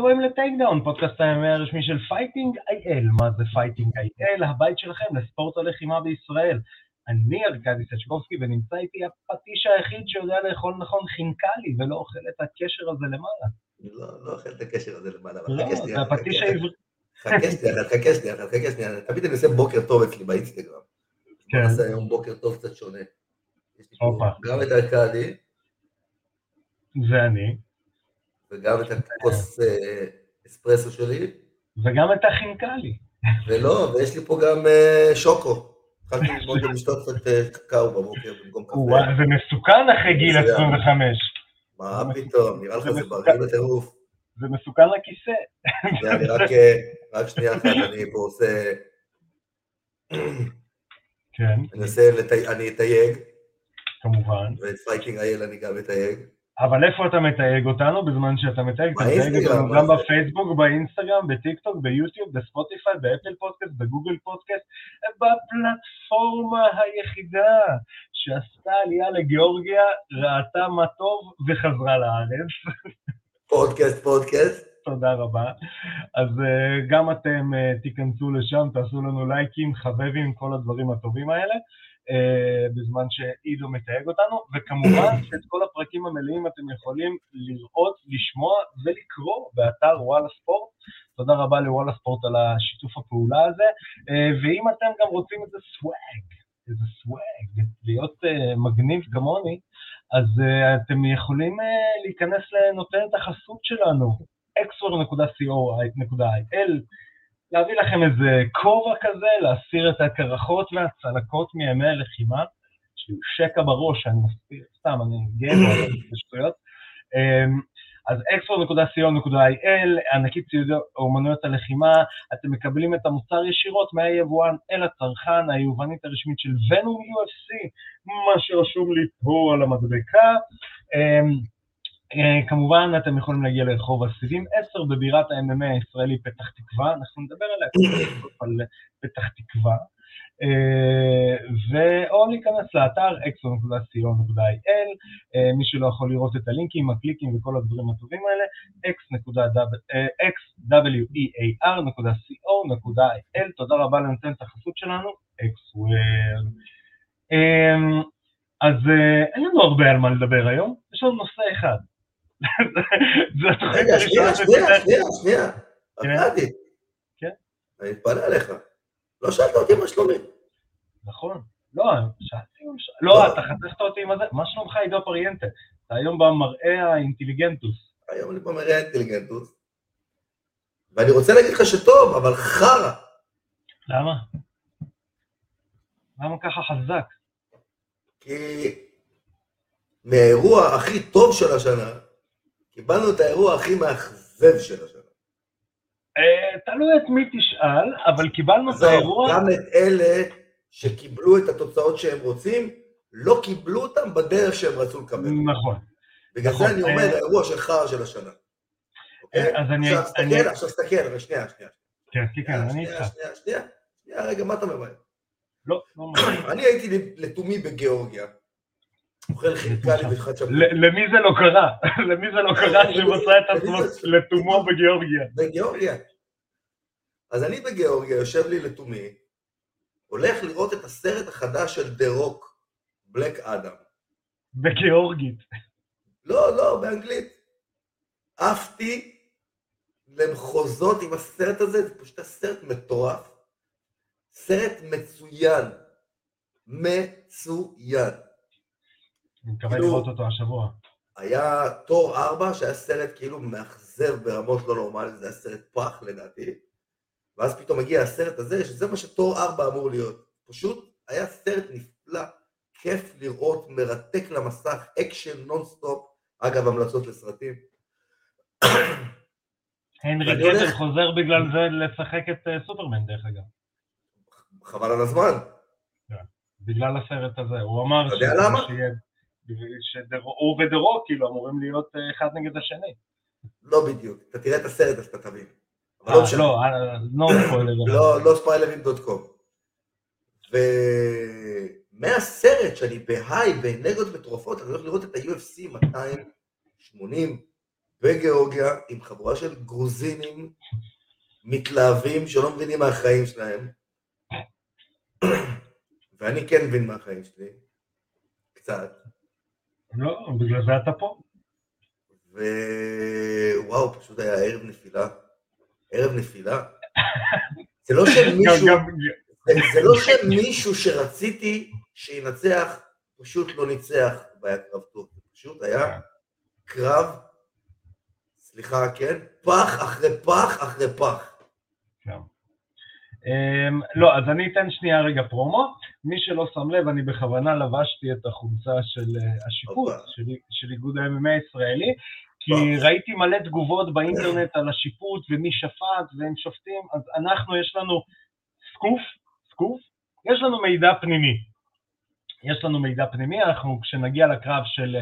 הבאים ל טייקדאון, פודקאסט הימי הרשמי של Fighting IL. מה זה Fighting IL? הבית שלכם לספורט הלחימה בישראל. אני ארכדי סצ'קובסקי ונמצא איתי הפטיש היחיד שיודע לאכול נכון חינקלי ולא אוכל את הקשר הזה למעלה. לא, לא אוכל את הקשר הזה למעלה. לא, זה הפטיש העברי. חכה שנייה, חכה שנייה, חכה שנייה, תמיד אני עושה בוקר טוב אצלי באינסטגרם. כן. אני עושה היום בוקר טוב קצת שונה. גם את ארכדי, ואני, וגם את הכוס אה, אספרסו שלי, וגם את החינקלי. ולא, ויש לי פה גם אה, שוקו. התחלתי ללמוד גם לשתות קצת אה, קקאו בבוקר במקום וואי, קפה. זה מסוכן אחרי גיל מצוין. 25. מה פתאום, נראה לך זה. בריא בטירוף. זה מסוכן לכיסא. אני רק, רק שנייה אחת, אני פה עושה, כן, אני עושה, אני אתייג, כמובן. ואת Fighting IL אני גם אתייג. אבל איפה אתה מתייג אותנו בזמן שאתה מתייג? אתה מתייג אותנו גם? בפייסבוק, באינסטגרם, בטיקטוק, ביוטיוב, בספוטיפיי, באפל פודקאסט, בגוגל פודקאסט, בפלטפורמה היחידה שעשתה עלייה לגיאורגיה, ראתה מה טוב וחזרה לארץ. פודקאסט, פודקאסט. תודה רבה. אז uh, גם אתם uh, תיכנסו לשם, תעשו לנו לייקים, חבבים, כל הדברים הטובים האלה, בזמן שעידו מתייג אותנו, וכמובן שאת כל הפרקים המלאים אתם יכולים לראות, לשמוע ולקרוא באתר וואלה ספורט. תודה רבה לוואלה ספורט על השיתוף הפעולה הזה, uh, ואם אתם גם רוצים איזה סוואג, איזה סוואג, להיות uh, מגניב כמוני, אז אתם יכולים להיכנס לנותנת החסות שלנו, xor.co.il, להביא לכם איזה כובע כזה, להסיר את הקרחות והצלקות מימי הלחימה, לי שקע בראש, אני מסתיר, סתם, אני גאה בו, זה שטויות. אמ, אז xor.co.il, ענקית ציוד אומנויות הלחימה, אתם מקבלים את המוצר ישירות מהיבואן אל הצרכן, היובנית הרשמית של ונום UFC, מה שרשום לי פה על המדבקה. אה, כמובן, אתם יכולים להגיע לרחוב הסיבים 10 בבירת ה-MMA הישראלי פתח תקווה, אנחנו נדבר עליה קצת על פתח תקווה, אה, ו- או להיכנס לאתר exo.co.il, אה, מי שלא יכול לראות את הלינקים, הקליקים וכל הדברים הטובים האלה, xwear.co.il, תודה רבה לנותנת החסות שלנו, xwear. אז אין לנו הרבה על מה לדבר היום, יש לנו נושא אחד. זה התוכנית רגע, שנייה, הראשונה שנייה, שנייה, שנייה. כן. ארכדי. כן. אני מתפלא עליך. לא שאלת אותי מה שלומי. נכון. לא, שאלתי ש- לא. לא, אתה חתכת אותי עם הזה, מה שלומך עידו פריאנטה? אתה היום במראה האינטליגנטוס. היום אני במראה אינטליגנטוס. ואני רוצה להגיד לך שטוב, אבל חרא. למה? למה ככה חזק? כי מהאירוע הכי טוב של השנה, קיבלנו את האירוע הכי מאכזב של השנה. אה, תלוי את מי תשאל, אבל קיבלנו את האירוע... גם את אלה שקיבלו את התוצאות שהם רוצים, לא קיבלו אותם בדרך שהם רצו לקבל. נכון. בגלל נכון, זה אני אומר, אה, האירוע של חרא של השנה. אוקיי? אז אני- עכשיו תסתכל, שנייה, שנייה. כן, כן, כן, אני שנייה, איתך. שנייה, שנייה, שנייה, רגע, מה אתה ממהר? לא, לא ממש. אני הייתי לתומי בגיאורגיה, אוכל חינקלי וחדשנות. ל- למי זה לא קרה? למי זה לא קרה שמצא את עצמו לתומו בגיאורגיה? בגיאורגיה. אז אני בגיאורגיה, יושב לי לתומי, הולך לראות את הסרט החדש של דה רוק, בלק אדם. בגיאורגית. לא, לא, באנגלית. עפתי למחוזות עם הסרט הזה, זה פשוט סרט מטורף. סרט מצוין. מצוין. אני מקווה כאילו- לראות אותו השבוע. היה תור 4, שהיה סרט כאילו מאכזב ברמות לא נורמליות, זה היה סרט פח לדעתי. ואז פתאום מגיע הסרט הזה, שזה מה שתור 4 אמור להיות. פשוט היה סרט נפלא, כיף לראות, מרתק למסך, אקשן נונסטופ. אגב, המלצות לסרטים. הנרי הולך- חוזר בגלל זה לשחק את אה, סופרמן דרך אגב. חבל על הזמן. בגלל הסרט הזה. הוא אמר אתה יודע למה? שיהיה- שדרו- הוא ודרו כאילו אמורים להיות אה, אחד נגד השני. לא בדיוק. אתה תראה את הסרט אז אתה תבין. אבל לא אה, משנה. לא, אה, לא ספוילר. לא, לא ספיילרים דוט קום. ומהסרט שאני בהיי, באנרגיות מטורפות, אני הולך לראות את ה-UFC 280, בגיאורגיה עם חבורה של גרוזינים מתלהבים שלא מבינים מהחיים שלהם. ואני כן מבין מהחיים שלי, קצת. לא, בגלל זה אתה פה. ווואו, פשוט היה ערב נפילה. ערב נפילה. זה לא שמישהו, זה לא שמישהו שרציתי שינצח, פשוט לא ניצח והיה קרב טוב. זה פשוט היה קרב, סליחה, כן? פח אחרי פח אחרי פח. Um, לא, אז אני אתן שנייה רגע פרומו. מי שלא שם לב, אני בכוונה לבשתי את החולצה של uh, השיפוט, של, של איגוד ה-MMA הישראלי, כי ראיתי מלא תגובות באינטרנט על השיפוט ומי שפט והם שופטים, אז אנחנו, יש לנו סקוף, סקוף, יש לנו מידע פנימי. יש לנו מידע פנימי, אנחנו כשנגיע לקרב של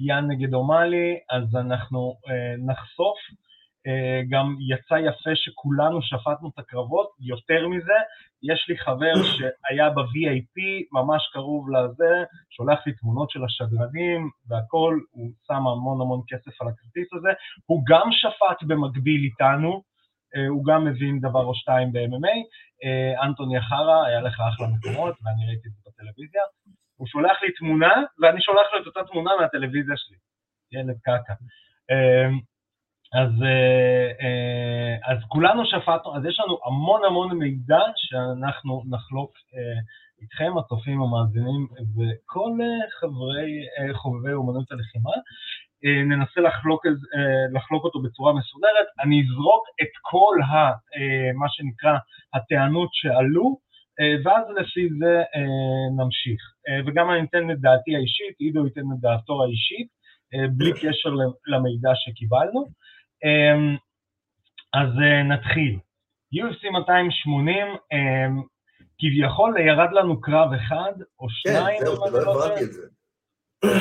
יאן נגד אומאלי, אז אנחנו אה, נחשוף. אה, גם יצא יפה שכולנו שפטנו את הקרבות, יותר מזה, יש לי חבר שהיה ב-VIP, ממש קרוב לזה, שולח לי תמונות של השדרנים והכל, הוא שם המון המון כסף על הכרטיס הזה, הוא גם שפט במקביל איתנו, אה, הוא גם מבין דבר או שתיים ב-MMA, אה, אנטוני אחרה, היה לך אחלה מקומות, ואני ראיתי את זה בטלוויזיה, הוא שולח לי תמונה, ואני שולח לו את אותה תמונה מהטלוויזיה שלי, ילד קקה. אז, אז כולנו שפטנו, אז יש לנו המון המון מידע שאנחנו נחלוק איתכם, הצופים המאזינים וכל חברי, חובבי אומנות הלחימה. ננסה לחלוק, לחלוק אותו בצורה מסודרת. אני אזרוק את כל ה, מה שנקרא הטענות שעלו, ואז לפי זה נמשיך. וגם אני אתן את דעתי האישית, עידו ייתן את דעתו האישית, בלי קשר למידע שקיבלנו. אז נתחיל. UFC 280, כביכול ירד לנו קרב אחד או שניים. כן, זהו, לא הבנתי את זה.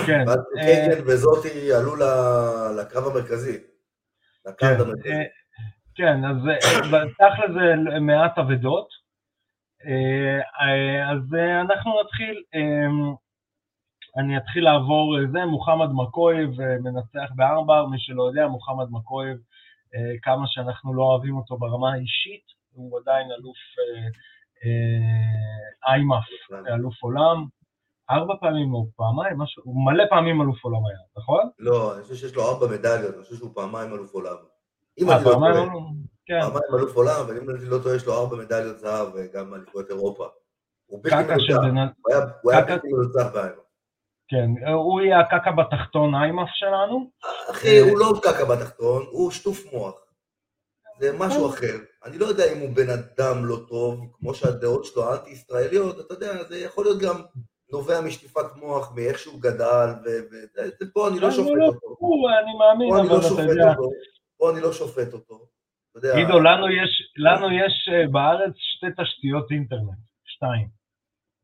כן. ואז קייגן וזאתי עלו לקרב המרכזי. לקרב המרכזי. כן, אז תכל'ה זה מעט אבדות. אז אנחנו נתחיל, אני אתחיל לעבור זה, מוחמד מקויב מנצח בארבע, מי שלא יודע, מוחמד מקויב, כמה שאנחנו לא אוהבים אותו ברמה האישית, הוא עדיין אלוף איימאף, אלוף עולם, ארבע פעמים או פעמיים, משהו, הוא מלא פעמים אלוף עולם היה, נכון? לא, אני חושב שיש לו ארבע מדליות, אני חושב שהוא פעמיים אלוף עולם. אה, פעמיים אלוף? כן. פעמיים אלוף עולם, ואם אני לא טועה, יש לו ארבע מדליות זהב וגם אליפויות אירופה. הוא בלתי מנוצח, הוא היה בלתי מנוצח באיימאף. כן, הוא יהיה הקקה בתחתון איימאף שלנו. אחי, הוא לא קקה בתחתון, הוא שטוף מוח. זה משהו אחר. אני לא יודע אם הוא בן אדם לא טוב, כמו שהדעות שלו האנטי-ישראליות, אתה יודע, זה יכול להיות גם נובע משטיפת מוח, מאיך שהוא גדל, ופה אני לא שופט אותו. אני מאמין, אבל אתה יודע. פה אני לא שופט אותו. עידו, לנו יש בארץ שתי תשתיות אינטרנט, שתיים.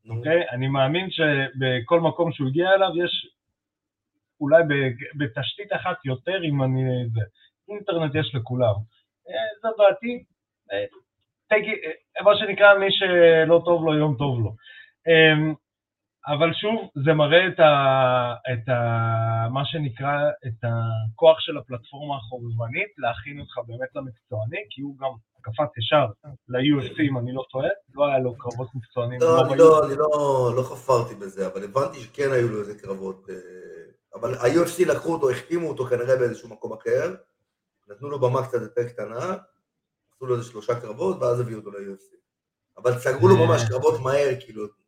אוקיי? אני מאמין שבכל מקום שהוא הגיע אליו יש אולי בתשתית אחת יותר אם אני... זה. אינטרנט יש לכולם. זו דעתי. מה שנקרא, מי שלא טוב לו, יום טוב לו. אבל שוב, זה מראה את, ה, את ה, מה שנקרא, את הכוח של הפלטפורמה החובבנית, להכין אותך באמת למקצועני, כי הוא גם קפץ ישר ל-UFC, אם אני לא טועה, לא היה לו קרבות מקצוענים. לא, אני לא, אני לא, לא חפרתי בזה, אבל הבנתי שכן היו לו איזה קרבות. אבל ה-UFC לקחו אותו, החתימו אותו כנראה באיזשהו מקום אחר, נתנו לו במה קצת יותר קטנה, עשו לו איזה שלושה קרבות, ואז הביאו אותו ל-UFC. אבל סגרו לו ממש קרבות מהר, כאילו,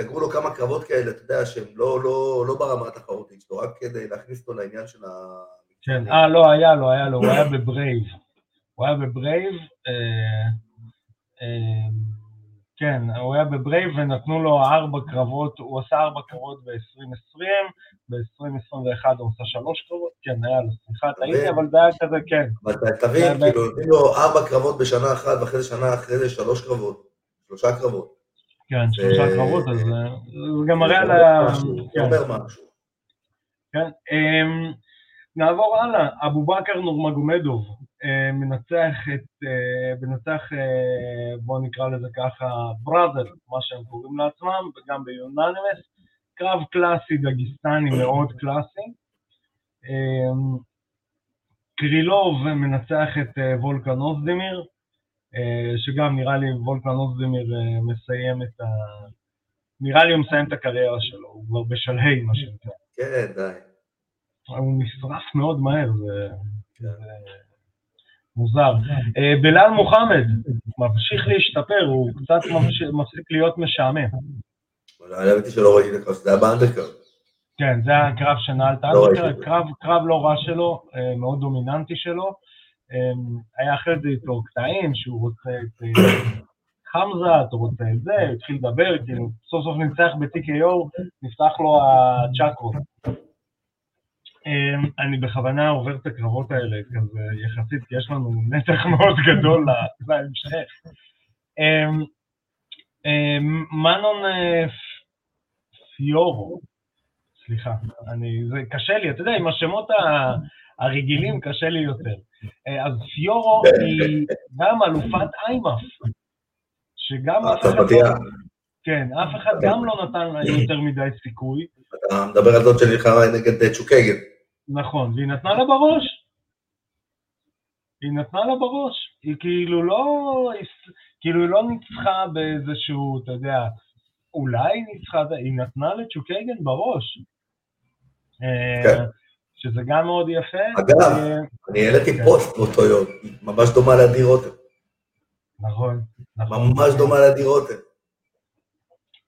סגרו לו כמה קרבות כאלה, אתה יודע, שהם לא, לא, לא ברמה התחרותית שלו, רק כדי להכניס אותו לעניין של ה... כן, אה, לא, היה לו, היה לו, הוא היה בברייב. הוא היה בברייב, אה, אה, כן, הוא היה בברייב ונתנו לו ארבע קרבות, הוא עשה ארבע קרבות ב-2020, ב-2021 הוא עשה שלוש קרבות, כן, היה לו, סליחה, טעיתי, אבל זה היה כזה, כן. אבל תבין, כאילו, נותנים לו ארבע קרבות בשנה אחת, ואחרי זה שנה אחרי זה שלוש קרבות, שלושה קרבות. כן, שלושה קרבות, אז זה גם מראה על ה... זה אומר משהו. כן, נעבור הלאה, אבו בכר נורמגומדוב, מנצח את, מנצח, בואו נקרא לזה ככה, בראדר, מה שהם קוראים לעצמם, וגם ביוננימס, קרב קלאסי דגיסטני מאוד קלאסי. קרילוב מנצח את אה, וולקן אוזדימיר, אה, שגם נראה לי וולקן אוזדימיר אה, מסיים את ה... נראה לי הוא מסיים את הקריירה שלו, הוא כבר בשלהי, מה שנקרא. כן, די. הוא נשרף מאוד מהר, זה, זה מוזר. אה, בלאל מוחמד ממשיך להשתפר, הוא קצת מפסיק להיות משעמם. אבל האמת היא שלא ראיתי לך שזה היה באנדרקארד. כן, זה הקרב שנעל את לא. קרב, לא רע שלו, אה, מאוד דומיננטי שלו. אה, היה אחרי זה איתו קטעים שהוא רוצה את אה, חמזה, הוא רוצה את זה, הוא התחיל לדבר, כאילו, סוף סוף ניצח ב-TKO, נפתח לו הצ'קרות. אה, אני בכוונה עובר את הקרבות האלה, כזה יחסית, כי יש לנו נתח מאוד גדול להמשך. אה, מנון אה, פיורו, סליחה, אני, זה קשה לי, אתה יודע, עם השמות ה- הרגילים קשה לי יותר. אה, אז פיורו היא גם אלופת איימאף, שגם אף אחד לא, הצרפתייה. כן, אף אחד גם לא נתן לה יותר מדי סיכוי, אתה מדבר על זאת שנלחמה נגד אה, צ'וקגן. נכון, והיא נתנה לה בראש. היא נתנה לה בראש. היא כאילו לא, כאילו היא לא ניצחה באיזשהו, אתה יודע, אולי היא ניצחה, היא נתנה לצ'וקייגן בראש. אה, כן. שזה גם מאוד יפה. אגב, אה, אני העליתי כן. פוסט באותו יום, היא ממש דומה לעדי רותם. נכון, נכון. ממש דומה לעדי רותם.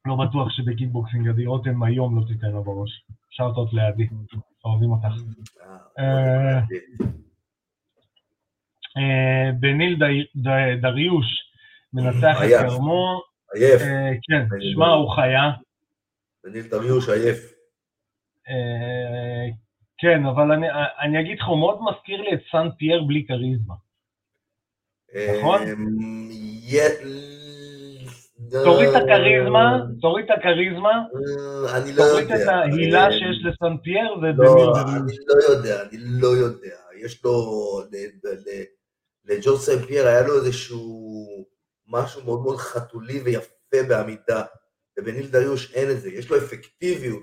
לא בטוח שבקיקבוקסינג עדי רותם היום לא תיתן לה בראש. שאוטות לעדי, אוהבים אותך. אה, אה, בניל דריוש מנצח את. קרמו, עייף. כן, שמע, הוא חיה. וניל דריוש עייף. אה, כן, אבל אני- אני אגיד לך, הוא מאוד מזכיר לי את סן פייר בלי כריזמה. נכון? אמ, תוריד את הכריזמה, תוריד את הכריזמה, אה, אני לא תוריד. את ההילה אה, שיש לסן פייר לא, ובניל אני. לא יודע, אני לא יודע. יש לו, לג'ון סן פייר היה לו איזשהו משהו מאוד מאוד חתולי ויפה בעמידה, ובניל דריוש אין את זה, יש לו אפקטיביות.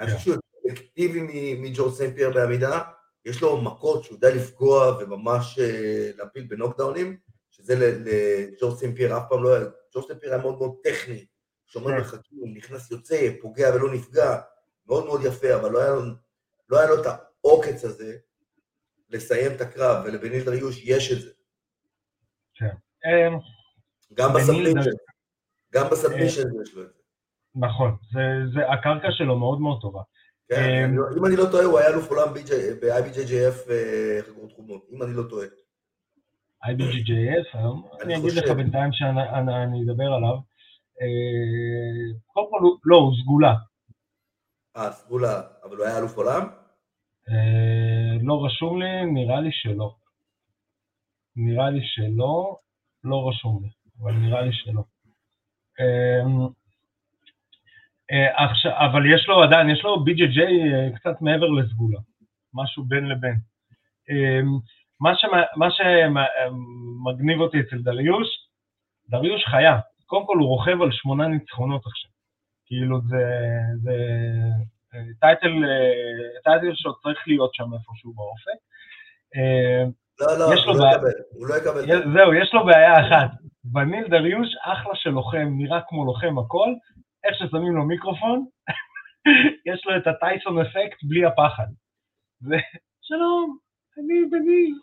אני חושב שהוא יותר אפקטיבי מ- מג'ון סן פייר בעמידה, יש לו מכות שהוא יודע לפגוע וממש אה, להפיל בנוקדאונים, שזה ל- לג'ון סן פייר אף פעם לא היה, ג'ון סן פייר היה מאוד מאוד טכני, שומר כן. מרחקים, נכנס יוצא, פוגע ולא נפגע, מאוד מאוד יפה, אבל לא היה לו, לא היה לו את העוקץ הזה לסיים את הקרב, ולבניל דריוש יש את זה. אה, גם בניל ב submission, דריוש. גם ב submission יש לו את זה. נכון, זה- זה- הקרקע שלו מאוד מאוד טובה. כן, אה, לא- אם אני לא טועה, הוא היה אלוף עולם ב-IBJJF אה, חגורות חומות, אם אני לא טועה. IBGJF, היום, אני אגיד לך. בינתיים שאני אדבר עליו. אה, קודם כל, לא, הוא סגולה. אה, סגולה, אבל הוא היה אלוף עולם? לא רשום לי, נראה לי שלא. נראה לי שלא, לא רשום לי, אבל נראה לי שלא. אה, אבל יש לו עדיין, יש לו BJJ אה, קצת מעבר לסגולה, משהו בין לבין. אה, מה מה שמגניב אותי אצל דריוש, דריוש חיה. קודם כל הוא רוכב על שמונה ניצחונות עכשיו. כאילו זה, זה אה, טייטל, טייטל שעוד צריך להיות שם איפשהו באופק. אה, לא, לא, הוא לא בעיה. יקבל, הוא לא יקבל. זהו, יש לו בעיה אחת. בניל דריוש, אחלה של לוחם, נראה כמו לוחם הכל, איך ששמים לו מיקרופון, יש לו את הטייסון אפקט בלי הפחד. זה, שלום, אני בניל.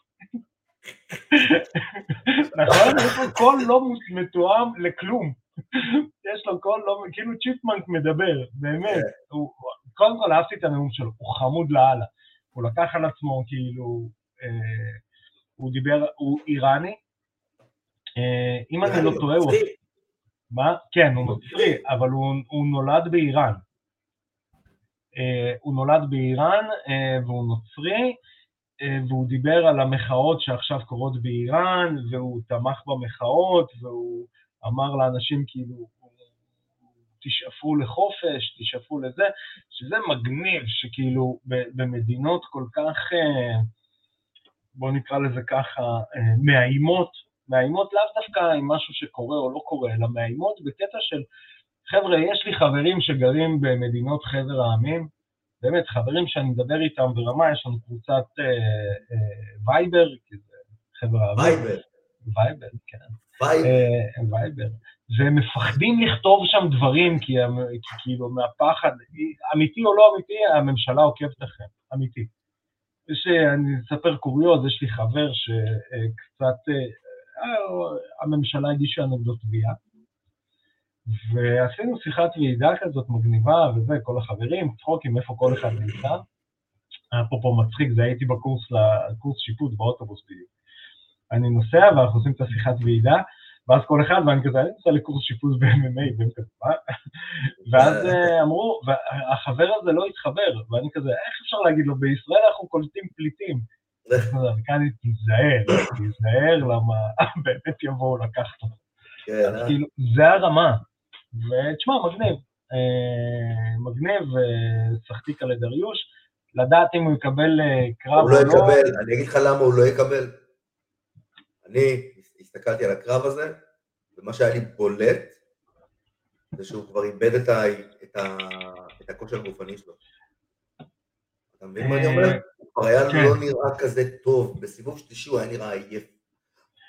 נכון? יש לו קול לא מתואם לכלום. יש לו קול לא, כאילו chipmunk מדבר, באמת. הוא, קודם כל אהבתי את הנאום שלו, הוא חמוד לאללה. הוא לקח על עצמו, כאילו, אה, הוא דיבר, הוא איראני. אה, אם אני לא טועה, הוא... מה? כן, הוא נוצרי, אבל הוא, הוא נולד באיראן. אה, הוא נולד באיראן אה, והוא נוצרי, אה, והוא דיבר על המחאות שעכשיו קורות באיראן, והוא תמך במחאות, והוא אמר לאנשים כאילו, תשאפו לחופש, תשאפו לזה, שזה מגניב שכאילו במדינות כל כך, בואו נקרא לזה ככה, מאיימות, מאיימות לאו דווקא עם משהו שקורה או לא קורה, אלא מאיימות בקטע של, חבר'ה, יש לי חברים שגרים במדינות חבר העמים, באמת, חברים שאני מדבר איתם ברמה, יש לנו קבוצת אה, אה, וייבר, כי זה חבר'ה... וייבר. וייבר, כן. וייבר. אה, וייבר. והם מפחדים לכתוב שם דברים, כי הם, כי כאילו מהפחד, אמיתי או לא אמיתי, הממשלה עוקבת לכם, אמיתי. יש, אני אספר קוריוז, יש לי חבר שקצת, אה, הממשלה הגישה נגדו תביעה, ועשינו שיחת ועידה כזאת מגניבה וזה, כל החברים, צחוקים, איפה כל אחד נמצא. אפרופו מצחיק, זה הייתי בקורס, לקורס שיפוט באוטובוס בדיוק. אני נוסע ואנחנו עושים את השיחת ועידה, ואז כל אחד, ואני כזה, אני נוסע לקורס שיפוט ב-MMA, והם כזה, מה? ואז אה, אמרו, והחבר הזה לא התחבר, ואני כזה, איך אפשר להגיד לו, בישראל אנחנו קולטים פליטים. כאן תיזהר, תיזהר, למה באמת יבואו לקחת אותו. כן, אה? כאילו, זה הרמה. ותשמע, מגניב. אה, מגניב, שחקתי כאלה דריוש. לדעת אם הוא יקבל קרב או לא. הוא לא יקבל, אני אגיד לך למה הוא לא יקבל. אני הסתכלתי על הקרב הזה, ומה שהיה לי בולט, זה שהוא כבר איבד את, ה, את, ה, את הכושר הגופני שלו. אתה מבין מה אני אומר? כבר היה כן. לא נראה כזה טוב, בסיבוב שלישי הוא היה נראה עייף.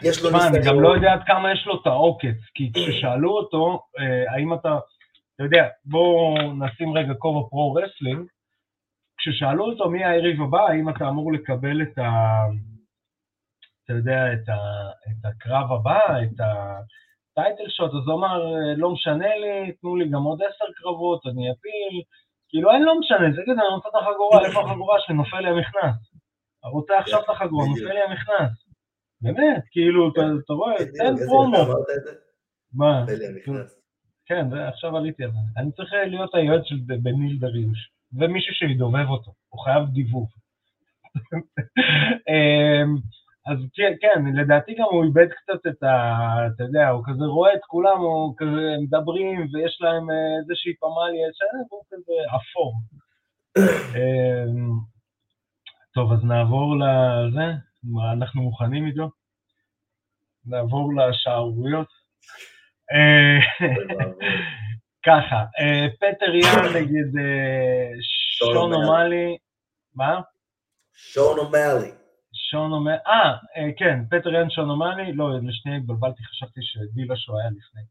יש לו ניסיון. אני גם לא יודע עד כמה יש לו את העוקץ, כי כששאלו אותו, אה, האם אתה, אתה יודע, בואו נשים רגע כובע pro wrestling, כששאלו אותו מי היריב הבא, האם אתה אמור לקבל את ה... אתה יודע, את, ה, את הקרב הבא, את ה title shot, אז הוא אמר, לא משנה לי, תנו לי גם עוד עשר קרבות, אני אפיל, כאילו אין לא משנה, זה כזה, אני רוצה את החגורה, איפה החגורה שלי, נופל לי המכנס. אני רוצה עכשיו את החגורה, נופל לי המכנס. באמת, כאילו, אתה רואה, תן פרומו. מה? כן, עכשיו עליתי על זה. אני צריך להיות היועץ של בניל דריוש, ומישהו שידובב אותו, הוא חייב דיבוב. אז כן, כן, לדעתי גם הוא איבד קצת את ה... אתה יודע, הוא כזה רואה את כולם, הוא כזה מדברים ויש להם אה, איזושהי פמליה, והוא כזה אפור. אמ, טוב, אז נעבור לזה, אנחנו מוכנים איתו? נעבור לשערוריות. אה, ככה, אה, פטר יאן נגד שון אומאלי, מה? שון אומאלי. שון אומר, אה, אה, כן, פטר יאן שון אומאלי, לא, לשנייה התבלבלתי, חשבתי שדילה שהוא היה לפני.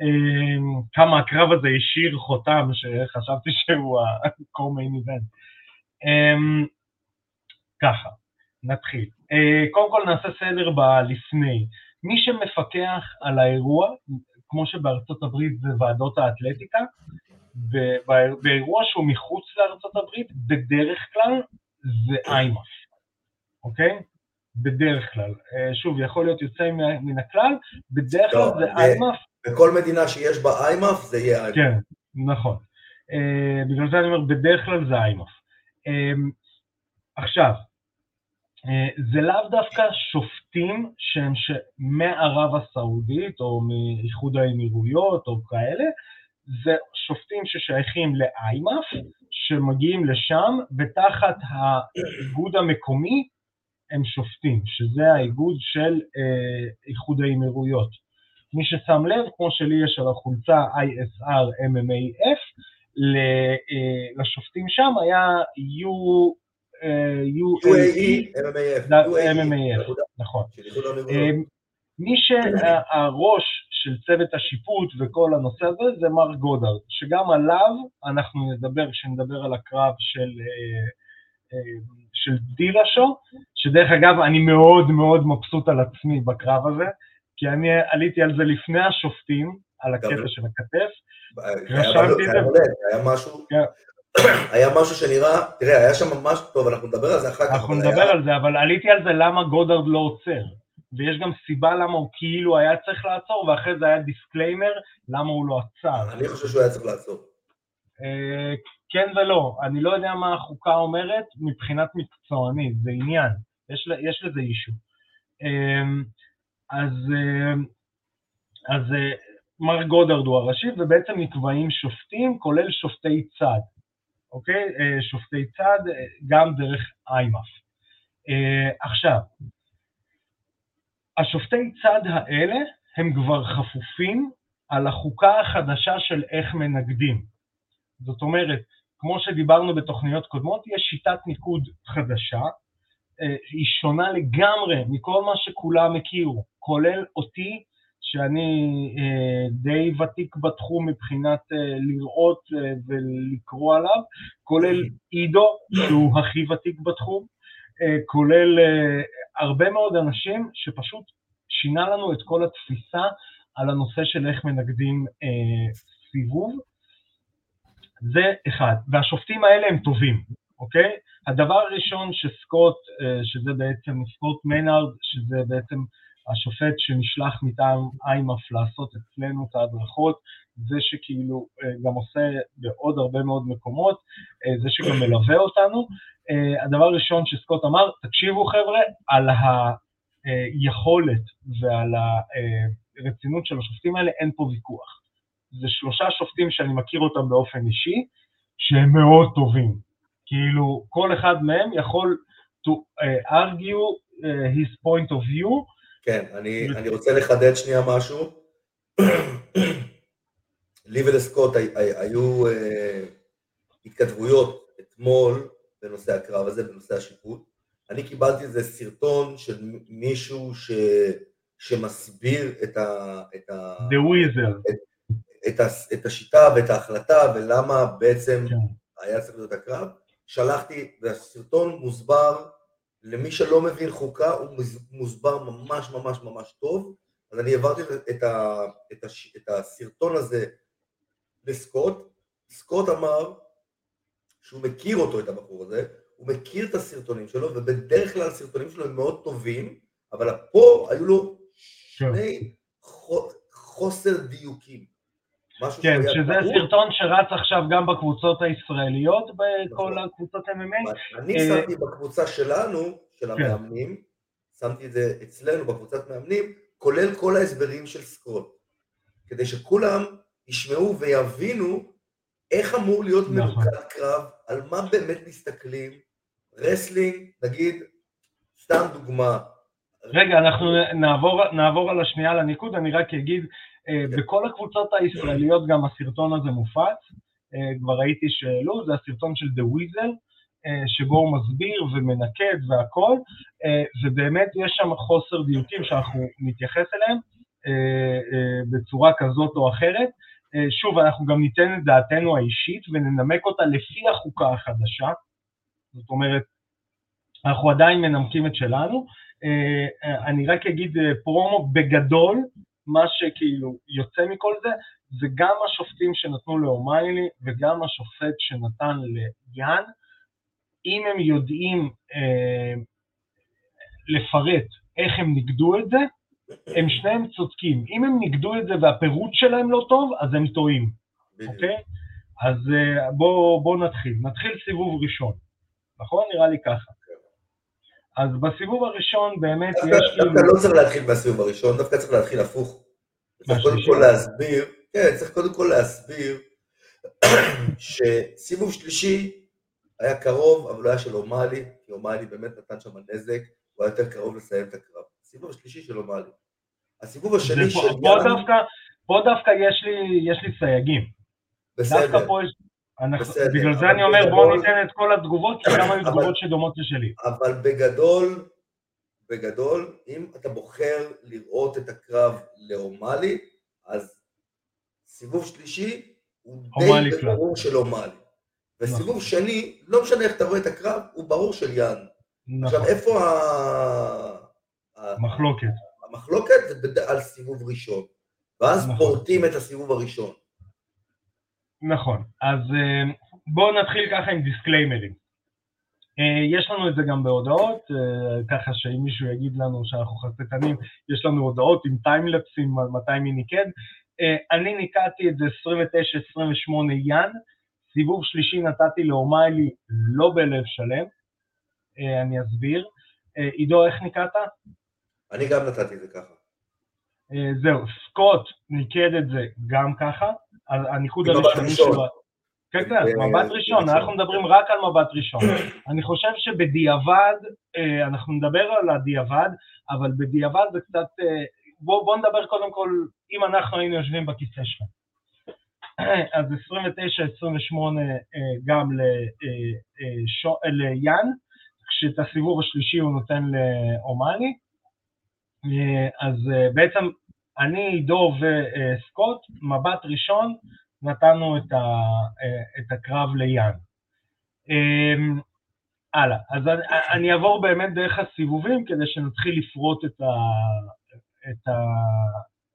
אמ, כמה הקרב הזה השאיר חותם, שחשבתי שהוא ה-co-main event. אמ, ככה, נתחיל. אה, קודם כל נעשה סדר בלפני. מי שמפקח על האירוע, כמו שבארצות הברית זה ועדות האתלטיקה, באירוע שהוא מחוץ לארצות הברית, בדרך כלל זה איימאף. אוקיי? בדרך כלל. אה, שוב, יכול להיות יוצא מן הכלל, בדרך כלל זה איימאף. בכל מדינה שיש בה איימאף זה יהיה איימאף. כן, נכון. אה, בגלל זה אני אומר, בדרך כלל זה איימאף. אה, עכשיו, זה לאו דווקא שופטים שהם מערב הסעודית או מאיחוד האמירויות או כאלה, זה שופטים ששייכים לאיימאף, שמגיעים לשם, ותחת האיגוד המקומי הם שופטים, שזה האיגוד של אה, איחוד האמירויות. מי ששם לב, כמו שלי יש על החולצה ISR MMAF, אה, לשופטים שם היה U... UAE, MMAF, נכון. אה, מי שהראש של צוות השיפוט וכל הנושא הזה זה מר גודארד, שגם עליו אנחנו נדבר כשנדבר על הקרב של של דילשו, שדרך אגב אני מאוד מאוד מבסוט על עצמי בקרב הזה, כי אני עליתי על זה לפני השופטים, על הקטע של הכתף, רשמתי את זה. היה משהו, כן. היה משהו שנראה, תראה, היה שם ממש טוב, אנחנו נדבר על זה אחר כך. אנחנו נדבר על זה, אבל עליתי על זה למה גודרד לא עוצר. ויש גם סיבה למה הוא כאילו היה צריך לעצור, ואחרי זה היה disclaimer למה הוא לא עצר. אני חושב שהוא היה צריך לעצור. כן ולא, אני לא יודע מה החוקה אומרת מבחינת מקצוענית, זה עניין, יש, יש לזה אישו. אמ, אז, אמ, אז אה, מר גודרד הוא הראשי, ובעצם נקבעים שופטים, כולל שופטי צד, אוקיי? אה, שופטי צד אה, גם דרך איימאף. עכשיו, השופטי צד האלה הם כבר חפופים על החוקה החדשה של איך מנגדים. זאת אומרת, כמו שדיברנו בתוכניות קודמות, יש שיטת ניקוד חדשה, היא שונה לגמרי מכל מה שכולם הכירו, כולל אותי, שאני אה, די ותיק בתחום מבחינת אה, לראות אה, ולקרוא עליו, כולל עידו, שהוא הכי ותיק בתחום, אה, כולל אה, הרבה מאוד אנשים שפשוט שינה לנו את כל התפיסה על הנושא של איך מנגדים אה, סיבוב. זה אחד. והשופטים האלה הם טובים, אוקיי? הדבר הראשון שסקוט, אה, שזה בעצם סקוט מנארד, שזה בעצם השופט שנשלח מטעם איימאף לעשות אצלנו את ההדרכות, זה שכאילו אה, גם עושה בעוד הרבה מאוד מקומות, אה, זה שגם מלווה אותנו. הדבר הראשון שסקוט אמר, תקשיבו חבר'ה, על היכולת ועל הרצינות של השופטים האלה אין פה ויכוח. זה שלושה שופטים שאני מכיר אותם באופן אישי, שהם מאוד טובים. כאילו, כל אחד מהם יכול to uh, argue uh, his point of view. כן, אני, אני רוצה לחדד שנייה משהו. לי ולסקוט היו uh, התכתבויות אתמול בנושא הקרב הזה, בנושא השיפוט. אני קיבלתי איזה סרטון של מישהו ש... שמסביר את ה... את ה... The Weasel. את, את, ה... את השיטה ואת ההחלטה ולמה בעצם כן. היה צריך להיות הקרב. שלחתי, והסרטון מוסבר, למי שלא מבין חוקה, הוא מוסבר ממש ממש ממש טוב, אז אני העברתי את, ה, את, הש, את הסרטון הזה לסקוט, סקוט אמר שהוא מכיר אותו, את הבחור הזה, הוא מכיר את הסרטונים שלו, ובדרך כלל הסרטונים שלו הם מאוד טובים, אבל פה היו לו שני חוסר דיוקים. כן, שזה טעות. סרטון שרץ עכשיו גם בקבוצות הישראליות, בכל נכון. הקבוצות MMA. אני אה, שמתי בקבוצה שלנו, של כן. המאמנים, שמתי את זה אצלנו בקבוצת מאמנים, כולל כל ההסברים של סקוט, כדי שכולם ישמעו ויבינו איך אמור להיות נכון. מנוקד קרב, על מה באמת מסתכלים, wrestling, נגיד, סתם דוגמה. רגע, אנחנו נעבור, נעבור על השנייה לניקוד, אני רק אגיד בכל הקבוצות הישראליות גם הסרטון הזה מופץ, אה, כבר ראיתי שהעלו, זה הסרטון של The Weasel, אה, שבו הוא מסביר ומנקד והכל, ובאמת יש שם חוסר דיוקים שאנחנו נתייחס אליהם בצורה כזאת או אחרת. שוב, אנחנו גם ניתן את דעתנו האישית וננמק אותה לפי החוקה החדשה, זאת אומרת, אנחנו עדיין מנמקים את שלנו. אני רק אגיד פרומו בגדול, מה שכאילו יוצא מכל זה, זה גם השופטים שנתנו לאומיילי וגם השופט שנתן ליאן, אם הם יודעים אה, לפרט איך הם נגדו את זה, הם שניהם צודקים. אם הם נגדו את זה והפירוט שלהם לא טוב, אז הם טועים, אוקיי? אז אה, בואו בוא נתחיל. נתחיל סיבוב ראשון, נכון? נראה לי ככה. אז בסיבוב הראשון באמת יש כאילו... דווקא לא צריך להתחיל בסיבוב הראשון, דווקא צריך להתחיל הפוך. צריך קודם כל להסביר, כן, צריך קודם כל להסביר שסיבוב שלישי היה קרוב, אבל לא היה של אומאלי, כי אומאלי באמת נתן שם נזק, הוא היה יותר קרוב לסיים את הקרב. הסיבוב השלישי של אומאלי. הסיבוב השני של... פה דווקא, פה דווקא יש לי, יש לי סייגים. בסדר. דווקא פה יש... בגלל זה אני אומר בואו ניתן את כל התגובות, כי גם היו תגובות שדומות לשלי. אבל בגדול, בגדול, אם אתה בוחר לראות את הקרב לאומלי, אז סיבוב שלישי הוא די ברור של אומלי. וסיבוב נכון. שני, לא משנה איך אתה רואה את הקרב, הוא ברור של יאן. נכון. עכשיו, איפה. המחלוקת? המחלוקת זה על סיבוב ראשון, ואז נכון. פורטים את הסיבוב הראשון. נכון, אז אה, בואו נתחיל ככה עם דיסקליימרים. אה, יש לנו את זה גם בהודעות, אה, ככה שאם מישהו יגיד לנו שאנחנו חסטנים, יש לנו הודעות עם טיימלפסים מתי מי ניקד. אני ניקדתי את זה 29-28 יאן, סיבוב שלישי נתתי לאומיילי לא בלב שלם, אני אסביר. עידו, איך ניקדת? אני גם נתתי את זה ככה. זהו, סקוט ניקד את זה גם ככה. הניקוד הראשוני שלו... כן, כן, מבט ראשון, אנחנו מדברים רק על מבט ראשון. אני חושב שבדיעבד, אה, אנחנו נדבר על הדיעבד, אבל בדיעבד זה קצת... אה, בואו נדבר קודם כל, אם אנחנו היינו יושבים בכיסא שלו. אז 29-28 גם ליאן, כשאת הסיבוב השלישי הוא נותן לאומני. אז בעצם אני, עידו וסקוט, מבט ראשון, נתנו את, ה, את הקרב ליאן. הלאה, אז אני, אני אעבור באמת דרך הסיבובים כדי שנתחיל לפרוט את, ה, את, ה,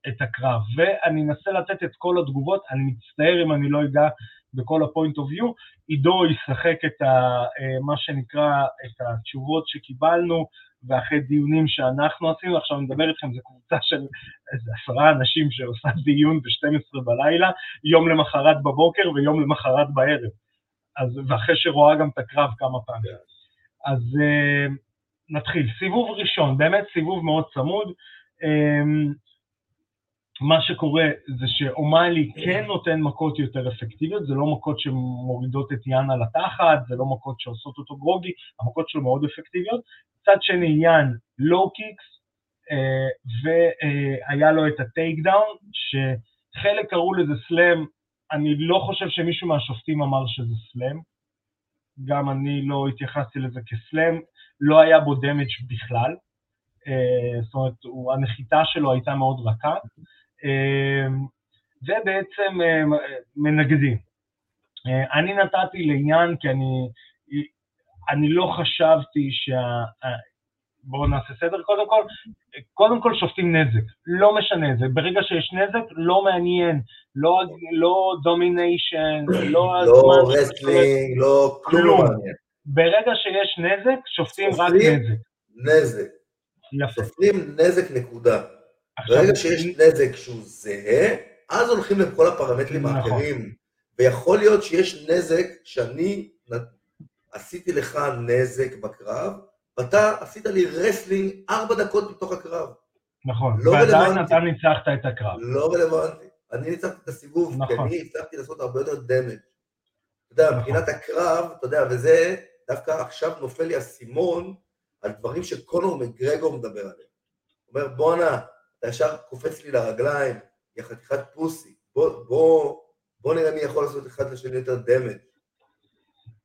את הקרב, ואני אנסה לתת את כל התגובות, אני מצטער אם אני לא אגע בכל ה-point of view, עידו ישחק את ה, מה שנקרא, את התשובות שקיבלנו, ואחרי דיונים שאנחנו עשינו, עכשיו אני מדבר איתכם, זו קבוצה של איזה עשרה אנשים שעושה דיון ב-12 בלילה, יום למחרת בבוקר ויום למחרת בערב. אז, ואחרי שרואה גם את הקרב כמה פעמים. אז uh, נתחיל. סיבוב ראשון, באמת סיבוב מאוד צמוד. Um, מה שקורה זה שאומיילי כן. נותן מכות יותר אפקטיביות, זה לא מכות שמורידות את יאן על התחת, זה לא מכות שעושות אותו גרוגי, המכות שלו מאוד אפקטיביות. מצד שני, יאן low kicks, uh, והיה לו את ה takedown, שחלק קראו לזה slam, אני לא חושב שמישהו מהשופטים אמר שזה סלאם, גם אני לא התייחסתי לזה כסלאם, לא היה בו דמג' בכלל, uh, זאת אומרת, הנחיתה שלו הייתה מאוד רכה, ובעצם uh, מנגדים. Uh, אני נתתי לעניין כי אני, אני לא חשבתי שה... בואו נעשה סדר קודם כל, קודם כל שופטים נזק, לא משנה זה, ברגע שיש נזק לא מעניין, לא, לא domination, לא הזמן... לא wrestling, לא כלום לא מעניין. ברגע שיש נזק, שופטים רק נזק. נזק. יפה. שופטים נזק נקודה. ברגע שיש נזק שהוא זהה, אז הולכים לכל הפרמטרים נכון. האחרים. ויכול להיות שיש נזק שאני עשיתי לך נזק בקרב, ואתה עשית לי wrestling ארבע דקות מתוך הקרב. נכון, לא ועדיין אתה ניצחת את הקרב. לא רלוונטי. אני ניצחתי את הסיבוב, נכון. כי אני הצלחתי לעשות הרבה יותר דמג'. אתה יודע, נכון. מבחינת הקרב, אתה יודע, וזה, דווקא עכשיו נופל לי אסימון על דברים שקונור מגרגור מדבר עליהם. הוא אומר, בואנה, אתה ישר קופץ לי לרגליים, יא חתיכת פוסי, בוא, בוא, בוא נראה מי יכול לעשות אחד לשני יותר דמג'.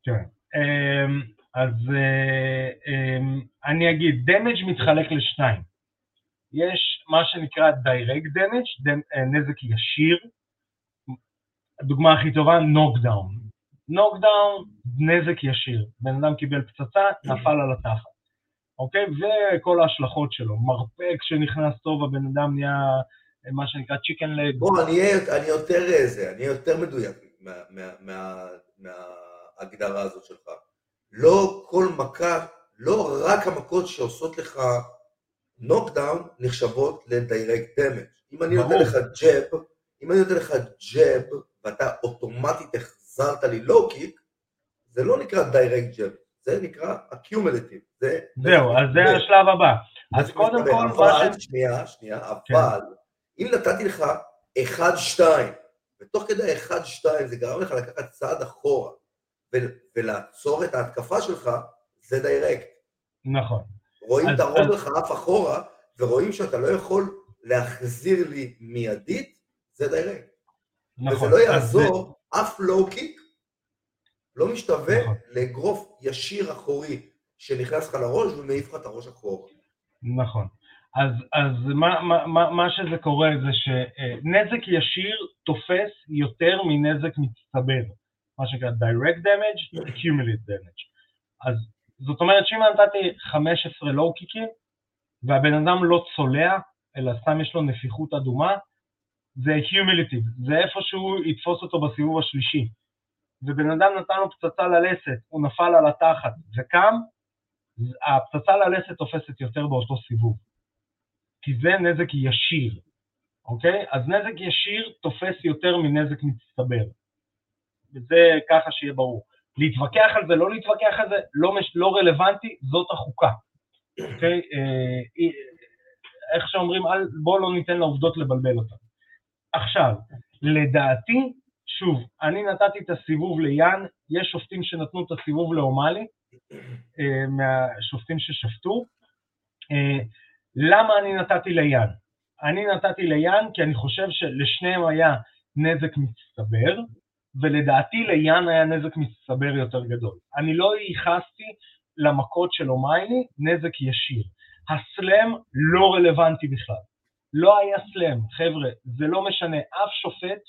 כן. אמ, אז אה, אמ, אני אגיד, דמג' מתחלק לשניים. יש מה שנקרא direct damage, אה, נזק ישיר, הדוגמה הכי טובה, נוקדאון. נוקדאון, נזק ישיר. בן אדם קיבל פצצה, נפל על התחת. אוקיי? וכל ההשלכות שלו. מרפק שנכנס טוב, הבן אדם נהיה אה, מה שנקרא צ'יקן לג. בוא, אני יותר איזה, אני יותר מדויק מההגדרה הזאת שלך. לא כל מכה, לא רק המכות שעושות לך knockdown נחשבות ל direct damage. אם אני נותן לך jab, אם אני נותן לך jab ואתה אוטומטית החזרת לי low kick, זה לא נקרא direct jab, זה נקרא accumulative. זהו, אז זה השלב הבא. אז קודם כל... אבל, שנייה, שנייה, כן. אבל, אם נתתי לך 1-2, ותוך כדי 1-2 זה גרם לך לקחת צעד אחורה, ולעצור את ההתקפה שלך, זה direct. נכון. רואים את הראש שלך עף אחורה, ורואים שאתה לא יכול להחזיר לי מיידית, זה direct. נכון. וזה לא יעזור, זה... אף low kick לא משתווה נכון. לאגרוף ישיר אחורי שנכנס לך לראש ומעיף לך את הראש אחורה. נכון. אז, אז מה, מה, מה שזה קורה זה שנזק ישיר תופס יותר מנזק מצטבר. מה שנקרא direct damage, accumulate damage. אז זאת אומרת שאם נתתי 15 לואו קיקים, והבן אדם לא צולע, אלא סתם יש לו נפיחות אדומה, זה accumulative, זה איפה שהוא יתפוס אותו בסיבוב השלישי. ובן אדם נתן לו פצצה ללסת, הוא נפל על התחת וקם, הפצצה ללסת תופסת יותר באותו סיבוב. כי זה נזק ישיר, אוקיי? אז נזק ישיר תופס יותר מנזק מצטבר. וזה ככה שיהיה ברור. להתווכח על זה, לא להתווכח על זה, לא, מש, לא רלוונטי, זאת החוקה. אוקיי? אה, איך שאומרים, בואו לא ניתן לעובדות לבלבל אותן. עכשיו, לדעתי, שוב, אני נתתי את הסיבוב ליאן, יש שופטים שנתנו את הסיבוב לאומלי, אה, מהשופטים ששפטו. למה אני נתתי ליאן? אני נתתי ליאן כי אני חושב שלשניהם היה נזק מצטבר, ולדעתי ליאן היה נזק מצטבר יותר גדול. אני לא ייחסתי למכות של אומיילי נזק ישיר. הסלאם לא רלוונטי בכלל. לא היה סלאם, חבר'ה, זה לא משנה, אף שופט,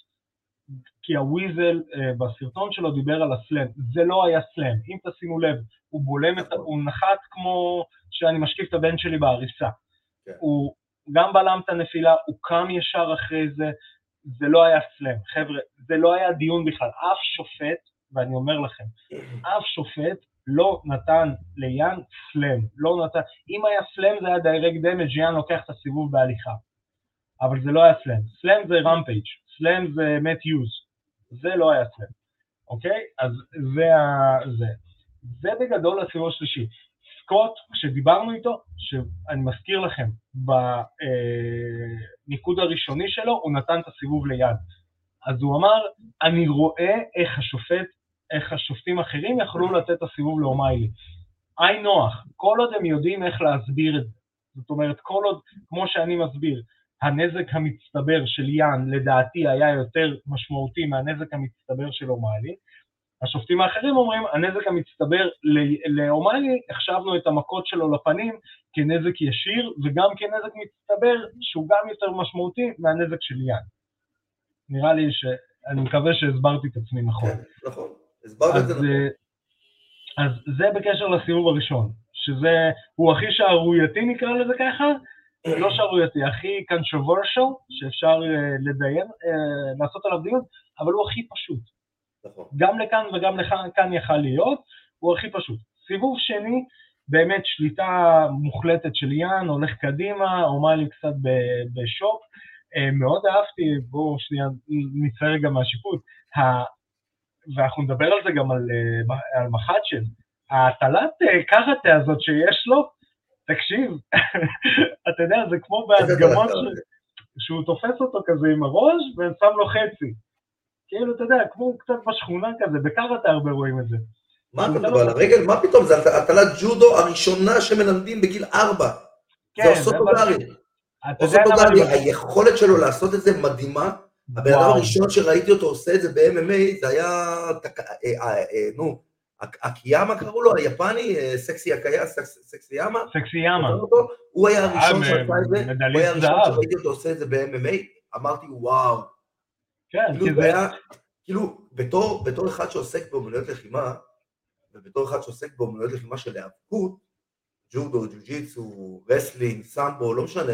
כי הוויזל אה, בסרטון שלו דיבר על הסלאם, זה לא היה slam. אם תשימו לב, הוא בולם את, הוא נחת כמו שאני משכיב את הבן שלי בעריסה. כן. הוא גם בלם את הנפילה, הוא קם ישר אחרי זה, זה לא היה slam. חבר'ה, זה לא היה דיון בכלל. אף שופט, ואני אומר לכם, אף שופט לא נתן ליאן slam. לא נתן, אם היה slam זה היה direct damage יאן לוקח את הסיבוב בהליכה. אבל זה לא היה slam. slam זה רמפייג', סלאם זה מת יוז. זה לא היה סלאם. אוקיי? אז זה ה... זה. זה בגדול הסיבוב השלישי. סקוט, כשדיברנו איתו, שאני מזכיר לכם, בניקוד הראשוני שלו, הוא נתן את הסיבוב ליד. אז הוא אמר, אני רואה איך השופט, איך השופטים אחרים יכלו לתת את הסיבוב לאומיילי. היי נוח, כל עוד הם יודעים איך להסביר את זה. זאת אומרת, כל עוד, כמו שאני מסביר, הנזק המצטבר של יאן לדעתי היה יותר משמעותי מהנזק המצטבר של אומיילי, השופטים האחרים אומרים, הנזק המצטבר לאומיילי, החשבנו את המכות שלו לפנים כנזק ישיר, וגם כנזק מצטבר שהוא גם יותר משמעותי מהנזק של יאן. נראה לי ש... אני מקווה שהסברתי את עצמי נכון. כן, נכון, הסברת את זה נכון. אז זה בקשר לסיבוב הראשון, שזה, הוא הכי שערורייתי נקרא לזה ככה, לא שערורייתי, הכי controversial, שאפשר אה, לדיין, אה, לעשות עליו דיון, אבל הוא הכי פשוט. נכון. גם לכאן וגם לכאן יכל להיות, הוא הכי פשוט. סיבוב שני, באמת שליטה מוחלטת של יאן, הולך קדימה, אומה קצת בשוק. אה, מאוד אהבתי, בואו שנייה נצא רגע מהשיפוט, ואנחנו נדבר על זה גם על, על מחצ'ן, ההטלת קראטה הזאת שיש לו, תקשיב, אתה יודע, זה כמו בהדגמות שהוא תופס אותו כזה עם הראש ושם לו חצי. כאילו, אתה יודע, כמו קצת בשכונה כזה, בקראטה הרבה רואים את זה. מה אתה מדבר על הרגל? מה פתאום? זה הטלת ג'ודו הראשונה שמלמדים בגיל ארבע. כן, זה אוסוטוגרי. אוסוטוגרי, היכולת שלו לעשות את זה מדהימה. הבן אדם הראשון שראיתי אותו עושה את זה ב-MMA, זה היה, אה, אה, אה, נו, אקיאמה קראו לו, היפני, אה, סקסי אקיה, סקסי יאמה. סקסי יאמה. הוא היה הראשון שעשה את זה, הוא היה הראשון שראיתי אותו עושה את זה ב-MMA, אמרתי וואו. כן, כאילו, כי זה... כאילו, בתור, בתור אחד שעוסק באומנויות לחימה, ובתור אחד שעוסק באומנויות לחימה של היאבקות, ג'ודו, ג'ו-ג'יצו, wrestling, סמבו, לא משנה,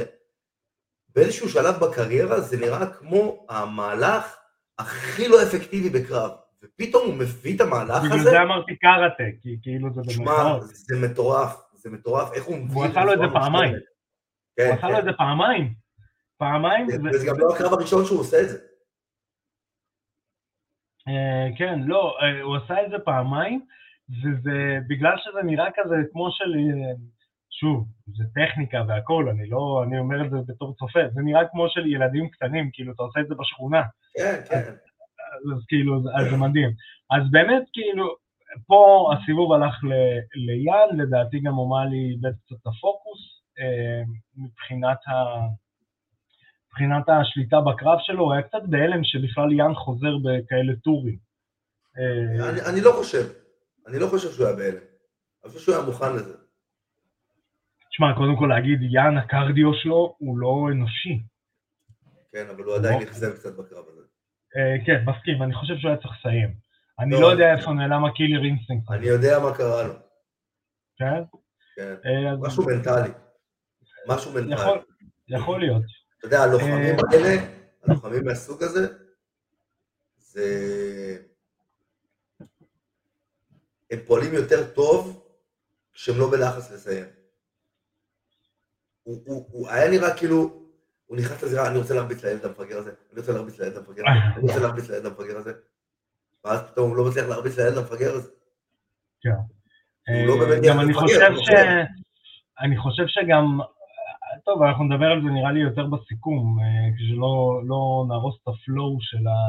באיזשהו שלב בקריירה זה נראה כמו המהלך הכי לא אפקטיבי בקרב. ופתאום הוא מביא את המהלך הזה. בגלל זה אמרתי קארטה, כי כאילו זה במרכאות. שמע, זה מטורף, זה מטורף, איך הוא מביא... הוא עשה לו את זה פעמיים. הוא כן, עשה לו את כן. זה פעמיים. פעמיים. וזה גם לא הקרב הראשון שהוא עושה את זה. אה, כן, לא, אה, הוא עשה את זה פעמיים, וזה בגלל שזה נראה כזה כמו של, אה, שוב, זה טכניקה והכל, אני לא, אני אומר את זה בתור צופה, זה נראה כמו של ילדים קטנים, כאילו, אתה עושה את זה בשכונה. כן, כן. אז כאילו, אז זה מדהים. אז באמת, כאילו, פה הסיבוב הלך ליד, לדעתי גם אומלי איבד קצת את הפוקוס, אה, מבחינת, ה... מבחינת השליטה בקרב שלו, הוא היה קצת בהלם שבכלל יאן חוזר בכאלה טורים. אה, אני, אני לא חושב, אני לא חושב שהוא היה בהלם, אני חושב שהוא היה מוכן לזה. תשמע, קודם כל להגיד, יאן הקרדיו שלו הוא לא אנושי. כן, אבל הוא עדיין אכזב קצת בקרב הזה. אה, כן, מסכים, אני חושב שהוא היה צריך לסיים. אני לא, לא יודע איפה נעלם ה killer instinct. אני יודע מה קרה לו. כן? כן, אה, משהו מנטלי. משהו מנטלי. יכול להיות. אתה יודע, הלוחמים אה, האלה, הלוחמים מהסוג הזה, זה... הם פועלים יותר טוב כשהם לא בלחץ לסיים. הוא, הוא, הוא היה נראה כאילו, הוא נכנס לזירה, אני רוצה להרביץ לילד המפגר הזה, אני רוצה להרביץ לילד המפגר הזה, אני רוצה להרביץ לילד המפגר הזה. ואז פתאום הוא לא מצליח להרביץ לילד המפגר הזה. כן. לא גם אני חושב ש... אני חושב שגם... טוב, אנחנו נדבר על זה נראה לי יותר בסיכום, כשלא לא נהרוס את הפלואו של, ה,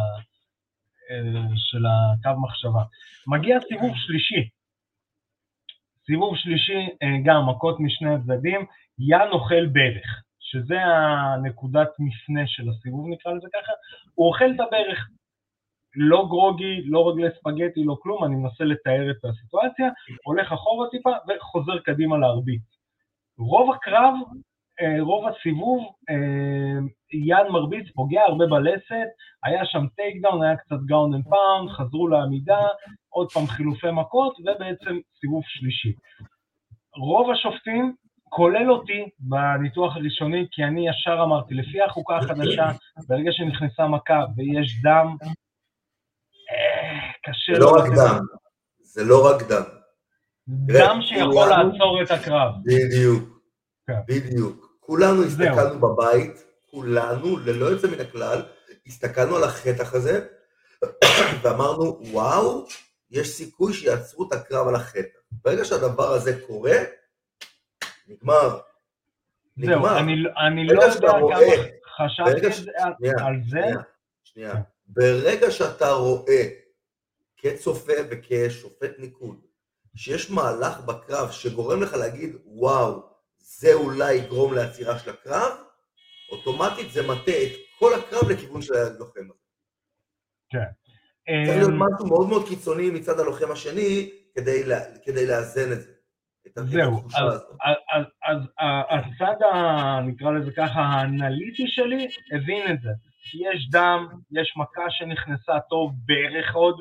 של הקו מחשבה. מגיע סיבוב שלישי. סיבוב שלישי, גם מכות משני הצדדים, יאן אוכל ברך. שזה הנקודת מפנה של הסיבוב נקרא לזה ככה, הוא אוכל את הברך, לא גרוגי, לא רגלי ספגטי, לא כלום, אני מנסה לתאר את הסיטואציה, הולך אחורה טיפה וחוזר קדימה להרביץ. רוב הקרב, אה, רוב הסיבוב, אה, יאן מרביץ, פוגע הרבה בלסת, היה שם takedown, היה קצת ground and pound, חזרו לעמידה, עוד פעם חילופי מכות, ובעצם סיבוב שלישי. רוב השופטים, כולל אותי בניתוח הראשוני, כי אני ישר אמרתי, לפי החוקה החדשה, ברגע שנכנסה מכה ויש דם, אה, קשה... זה לא רק דם, זה לא רק דם. דם שיכול לעצור את הקרב. בדיוק, כן. בדיוק. כולנו הסתכלנו בבית, כולנו, ללא יוצא מן הכלל, הסתכלנו על החטח הזה, ואמרנו, וואו, יש סיכוי שיעצרו את הקרב על החטח. ברגע שהדבר הזה קורה, נגמר. זהו, אני, אני לא יודע כמה חשבתי ש... על זה. שנייה, שנייה. ברגע שאתה רואה כצופה וכשופט ניקוד, שיש מהלך בקרב שגורם לך להגיד, וואו, זה אולי יגרום לעצירה של הקרב, אוטומטית זה מטה את כל הקרב לכיוון של הלוחם הזה. כן. צריך להיות אמ, משהו מאוד מאוד קיצוני מצד הלוחם השני כדי, לה, כדי לאזן את זה. זהו, אז, הצד, נקרא לזה ככה, האנליטי שלי, הבין את זה. יש דם, יש מכה שנכנסה טוב, ברך עוד,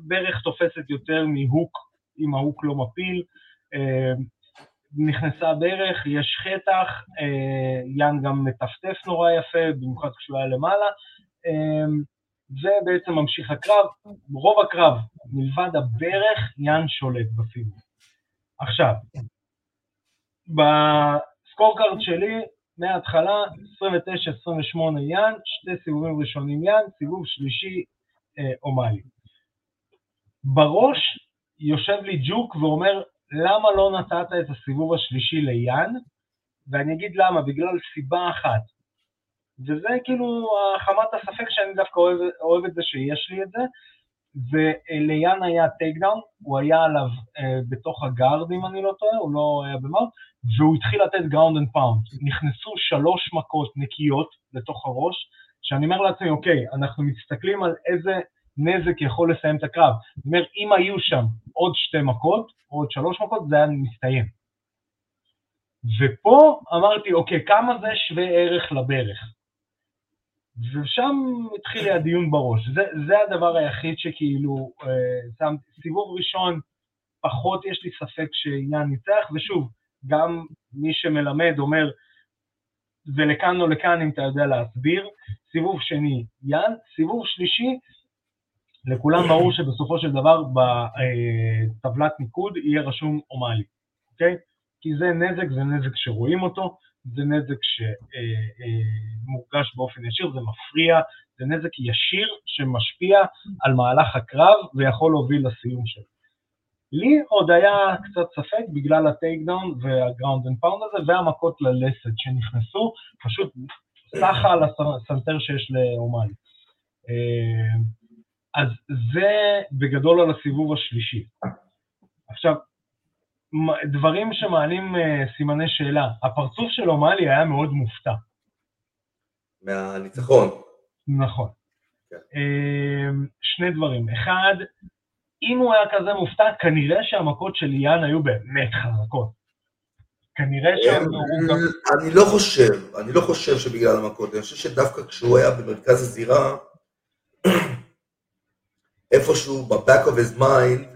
ברך תופסת יותר מהוק, אם ההוק לא מפיל, אמ, נכנסה ברך, יש חטח, אה, יאן גם מטפטף נורא יפה, במיוחד כשהוא היה למעלה, ובעצם ממשיך הקרב, רוב הקרב, מלבד הברך, יאן שולט בסיבוב. עכשיו, בסקורקארד שלי, מההתחלה, 29-28 יאן, שתי סיבובים ראשונים יאן, סיבוב שלישי אה, אומאלי. בראש יושב לי ג'וק ואומר, למה לא נתת את הסיבוב השלישי ליאן? ואני אגיד למה, בגלל סיבה אחת. וזה כאילו מחמת הספק שאני דווקא אוהב, אוהב את זה שיש לי את זה, וליאן היה takedown, הוא היה עליו אה, בתוך ה guard אם אני לא טועה, הוא לא היה ב mount, והוא התחיל לתת ground and pound. נכנסו שלוש מכות נקיות לתוך הראש, שאני אומר לעצמי, אוקיי, אנחנו מסתכלים על איזה נזק יכול לסיים את הקרב. זאת אומרת, אם היו שם עוד שתי מכות, או עוד שלוש מכות, זה היה מסתיים. ופה אמרתי, אוקיי, כמה זה שווה ערך לברך? ושם התחיל לי הדיון בראש. זה, זה הדבר היחיד שכאילו, אה, סיבוב ראשון, פחות יש לי ספק שעניין ניצח, ושוב, גם מי שמלמד אומר, זה לכאן או לכאן אם אתה יודע להסביר. סיבוב שני, יאן. סיבוב שלישי, לכולם ברור שבסופו של דבר בטבלת ניקוד יהיה רשום אומאלי, אוקיי? כי זה נזק, זה נזק שרואים אותו, זה נזק שמורגש באופן ישיר, זה מפריע, זה נזק ישיר שמשפיע על מהלך הקרב ויכול להוביל לסיום שלו. לי עוד היה קצת ספק בגלל ה takedown וה ground and pound הזה והמכות ללסת שנכנסו, פשוט סחתה על הסנטר שיש לאומלי. אה, אז זה בגדול על הסיבוב השלישי. עכשיו, דברים שמעלים אה, סימני שאלה. הפרצוף של אומאלי היה מאוד מופתע. מהניצחון. נכון. כן. אה, שני דברים. אחד, אם הוא היה כזה מופתע, כנראה שהמכות של ליאן היו באמת חזקות. כנראה שהוא גם... אני לא חושב, אני לא חושב שבגלל המכות, אני חושב שדווקא כשהוא היה במרכז הזירה, איפשהו ב-back of his mind,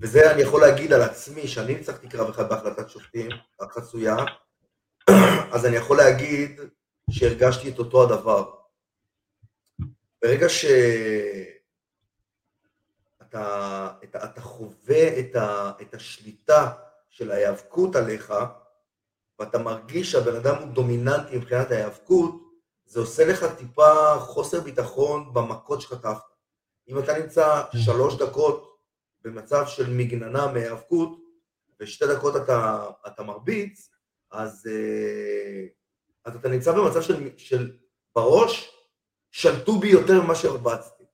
וזה אני יכול להגיד על עצמי, שאני ניצחתי קרב אחד בהחלטת שופטים, החסויה, אז אני יכול להגיד שהרגשתי את אותו הדבר. ברגע שאתה אתה, אתה חווה את, ה, את השליטה של ההיאבקות עליך, ואתה מרגיש שהבן אדם הוא דומיננטי מבחינת ההיאבקות, זה עושה לך טיפה חוסר ביטחון במכות שחטפת. אם אתה נמצא כן. שלוש דקות במצב של מגננה מהיאבקות, ושתי דקות אתה, אתה מרביץ, אז, אה, אז אתה נמצא במצב של, של בראש, שלטו בי יותר ממה שהרבצתי.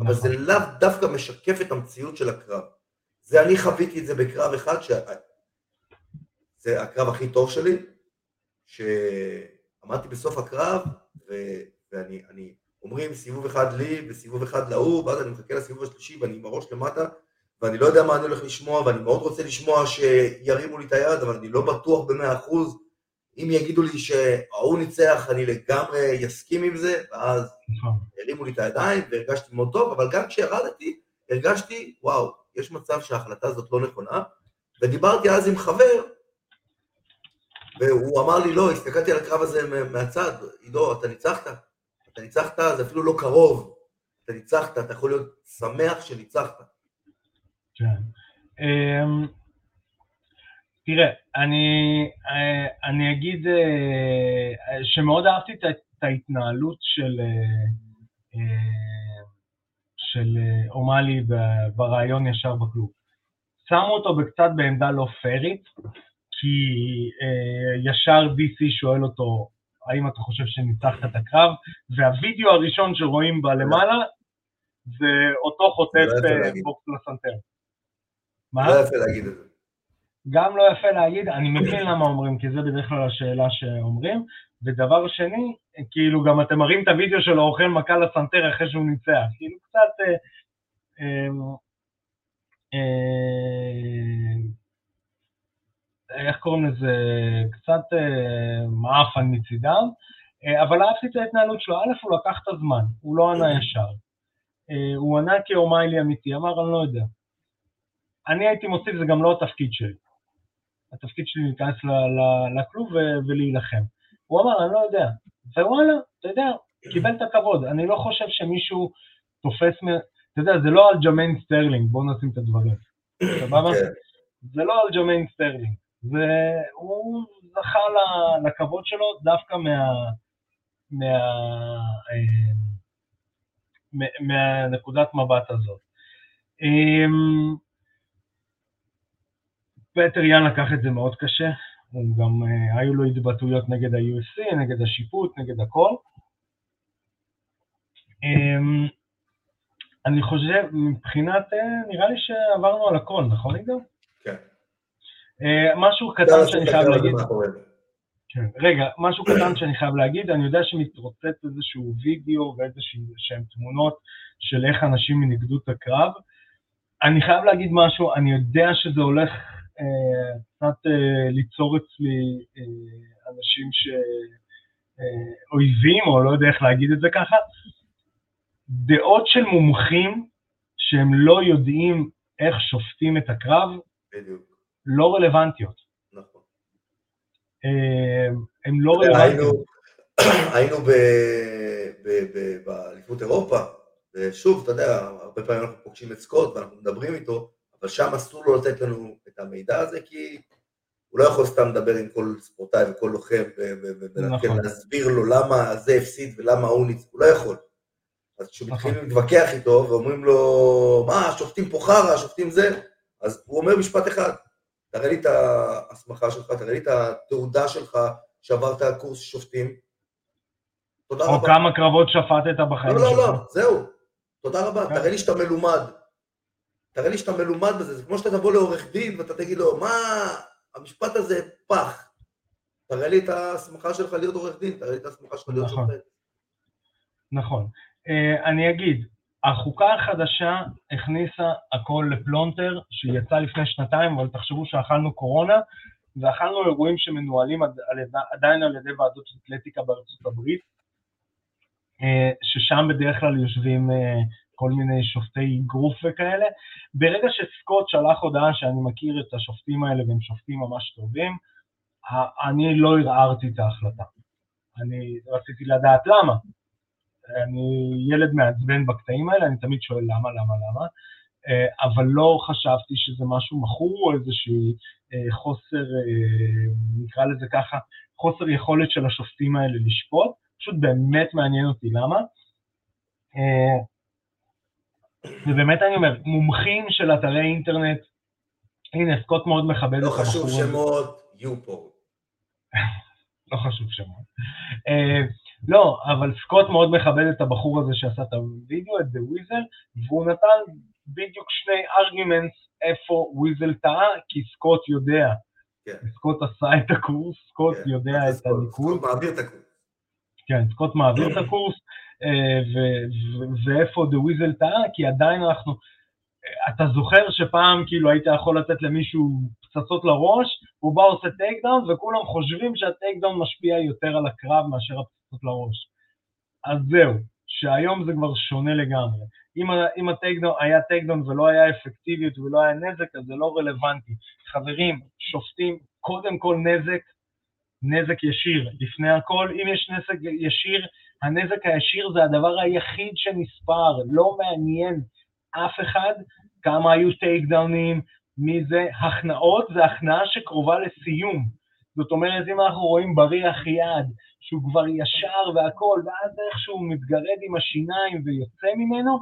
אבל זה נכון. לאו דווקא משקף את המציאות של הקרב. זה אני חוויתי את זה בקרב אחד, ש... זה הקרב הכי טוב שלי, שעמדתי בסוף הקרב, ו... ואני, אני, אומרים סיבוב אחד לי וסיבוב אחד להוא, ואז אני מחכה לסיבוב השלישי ואני עם הראש למטה, ואני לא יודע מה אני הולך לשמוע, ואני מאוד רוצה לשמוע שירימו לי את היד, אבל אני לא בטוח במאה אחוז. אם יגידו לי שההוא ניצח, אני לגמרי אסכים עם זה, ואז נכון. הרימו לי את הידיים והרגשתי מאוד טוב, אבל גם כשירדתי, הרגשתי, וואו, יש מצב שההחלטה הזאת לא נכונה, ודיברתי אז עם חבר, והוא אמר לי, לא, הסתכלתי על הקרב הזה מהצד, עידו, אתה ניצחת, אתה ניצחת, זה אפילו לא קרוב, אתה ניצחת, אתה יכול להיות שמח שניצחת. כן. אמ, תראה, אני, אה, אני אגיד אה, שמאוד אהבתי את ההתנהלות של, אה, של אומאלי ברעיון ישר בקלוב. שמו אותו קצת בעמדה לא פיירית, כי ישר DC שואל אותו, האם אתה חושב שניצחת את הקרב, והווידאו הראשון שרואים בלמעלה זה אותו חוטף לא בוקס לסנטר. מה? לא יפה להגיד את זה. גם לא יפה להגיד, אני מבין למה אומרים, כי זה בדרך כלל השאלה שאומרים. ודבר שני, כאילו גם אתם מראים את הוידאו שלו אוכל מכה לסנטר אחרי שהוא ניצח. כאילו קצת... אה, אה, אה, איך קוראים לזה? קצת אה, מעפן מצידם. אה, אבל אהבתי את ההתנהלות שלו. א', הוא לקח את הזמן, הוא לא ענה ישר. אה, הוא ענה כאומיילי אמיתי, אמר, אני לא יודע. אני הייתי מוסיף, זה גם לא התפקיד שלי. התפקיד שלי להיכנס לכלוב ולהילחם. הוא אמר, אני לא יודע. ווואלה, אתה יודע, קיבל את הכבוד. אני לא חושב שמישהו תופס, מ... אתה יודע, זה לא אלג'מיין סטרלינג, בואו נשים את הדברים. סבבה? כן. זה לא על אלג'מיין סטרלינג. והוא זכה לכבוד שלו דווקא מה... מה... אה, מהנקודת מבט הזאת. אמ, פטר יאן לקח את זה מאוד קשה, גם, אה, היו לו התבטאויות נגד ה-UFC, נגד השיפוט, נגד הכל. Um, אני חושב, מבחינת, uh, נראה לי שעברנו על הכל, נכון עידו? Uh, משהו קטן שאני חייב להגיד. כן. רגע, משהו קטן שאני חייב להגיד, אני יודע שמתרוצץ איזשהו וידאו ואיזשהם תמונות של איך אנשים ניגדו את הקרב. אני חייב להגיד משהו, אני יודע שזה הולך אה, קצת אה, ליצור אצלי אה, אנשים שאויבים, או לא יודע איך להגיד את זה ככה, דעות של מומחים שהם לא יודעים איך שופטים את הקרב, בדיוק. לא רלוונטיות. נכון. הם לא רלוונטיות. היינו באליפות אירופה, ושוב, אתה יודע, הרבה פעמים אנחנו פוגשים את סקוט ואנחנו מדברים איתו, אבל שם אסור לו לתת לנו את המידע הזה, כי הוא לא יכול סתם לדבר עם כל ספורטאי וכל לוחם ולהסביר נכון. לו למה זה הפסיד ולמה הוא ניצח, הוא לא יכול. אז כשמתחילים נכון. להתווכח איתו ואומרים לו, מה, שופטים פה חרא, שופטים זה, אז הוא אומר משפט אחד, תראה לי את ההסמכה שלך, תראה לי את התעודה שלך שעברת קורס שופטים. תודה או רבה. או כמה קרבות שפטת בחיים שלך. לא, לא, לא, זהו. תודה רבה, כן. תראה לי שאתה מלומד. תראה לי שאתה מלומד בזה, זה כמו שאתה תבוא לעורך דין ואתה תגיד לו, מה, המשפט הזה פח. תראה לי את ההסמכה שלך להיות עורך דין, תראה לי את ההסמכה שלך להיות נכון. שופט. נכון. Uh, אני אגיד, החוקה החדשה הכניסה הכל לפלונטר, שיצא לפני שנתיים, אבל תחשבו שאכלנו קורונה, ואכלנו אירועים שמנוהלים עד, עדיין על ידי ועדות אתלטיקה בארצות הברית, uh, ששם בדרך כלל יושבים uh, כל מיני שופטי גרוף וכאלה. ברגע שסקוט שלח הודעה שאני מכיר את השופטים האלה והם שופטים ממש טובים, אני לא ערערתי את ההחלטה. אני רציתי לדעת למה. אני ילד מעצבן בקטעים האלה, אני תמיד שואל למה, למה, למה, אה, אבל לא חשבתי שזה משהו מכור או איזשהו אה, חוסר, אה, נקרא לזה ככה, חוסר יכולת של השופטים האלה לשפוט, פשוט באמת מעניין אותי למה. ובאמת אני אומר, מומחים של אתרי אינטרנט, הנה, סקוט מאוד מכבד לא את הבחור. לא חשוב שמות, יופורט. לא חשוב שמות. לא, אבל סקוט מאוד מכבד את הבחור הזה שעשה את הווידאו, את The Weasel, והוא נתן בדיוק שני ארגומנטס איפה Weasel טעה, כי סקוט יודע. כן. סקוט עשה את הקורס, סקוט כן, יודע את סקוט, הניקוד. סקוט מעביר את הקורס. כן, סקוט מעביר את הקורס, אה, ואיפה The Weasel טעה, כי עדיין אנחנו, אה, אתה זוכר שפעם כאילו היית יכול לתת למישהו פצצות לראש, הוא בא עושה takedown, וכולם חושבים שה takedown משפיע יותר על הקרב מאשר הפצצות לראש. אז זהו, שהיום זה כבר שונה לגמרי. אם, אם ה takedown היה takedown ולא היה אפקטיביות ולא היה נזק, אז זה לא רלוונטי. חברים, שופטים, קודם כל נזק, נזק ישיר, לפני הכל. אם יש נזק ישיר, הנזק הישיר זה הדבר היחיד שנספר, לא מעניין אף אחד כמה היו טייקדאונים, מי זה, הכנעות זה הכנעה שקרובה לסיום. זאת אומרת, אם אנחנו רואים בריח יד, שהוא כבר ישר והכל, ואז איכשהו מתגרד עם השיניים ויוצא ממנו,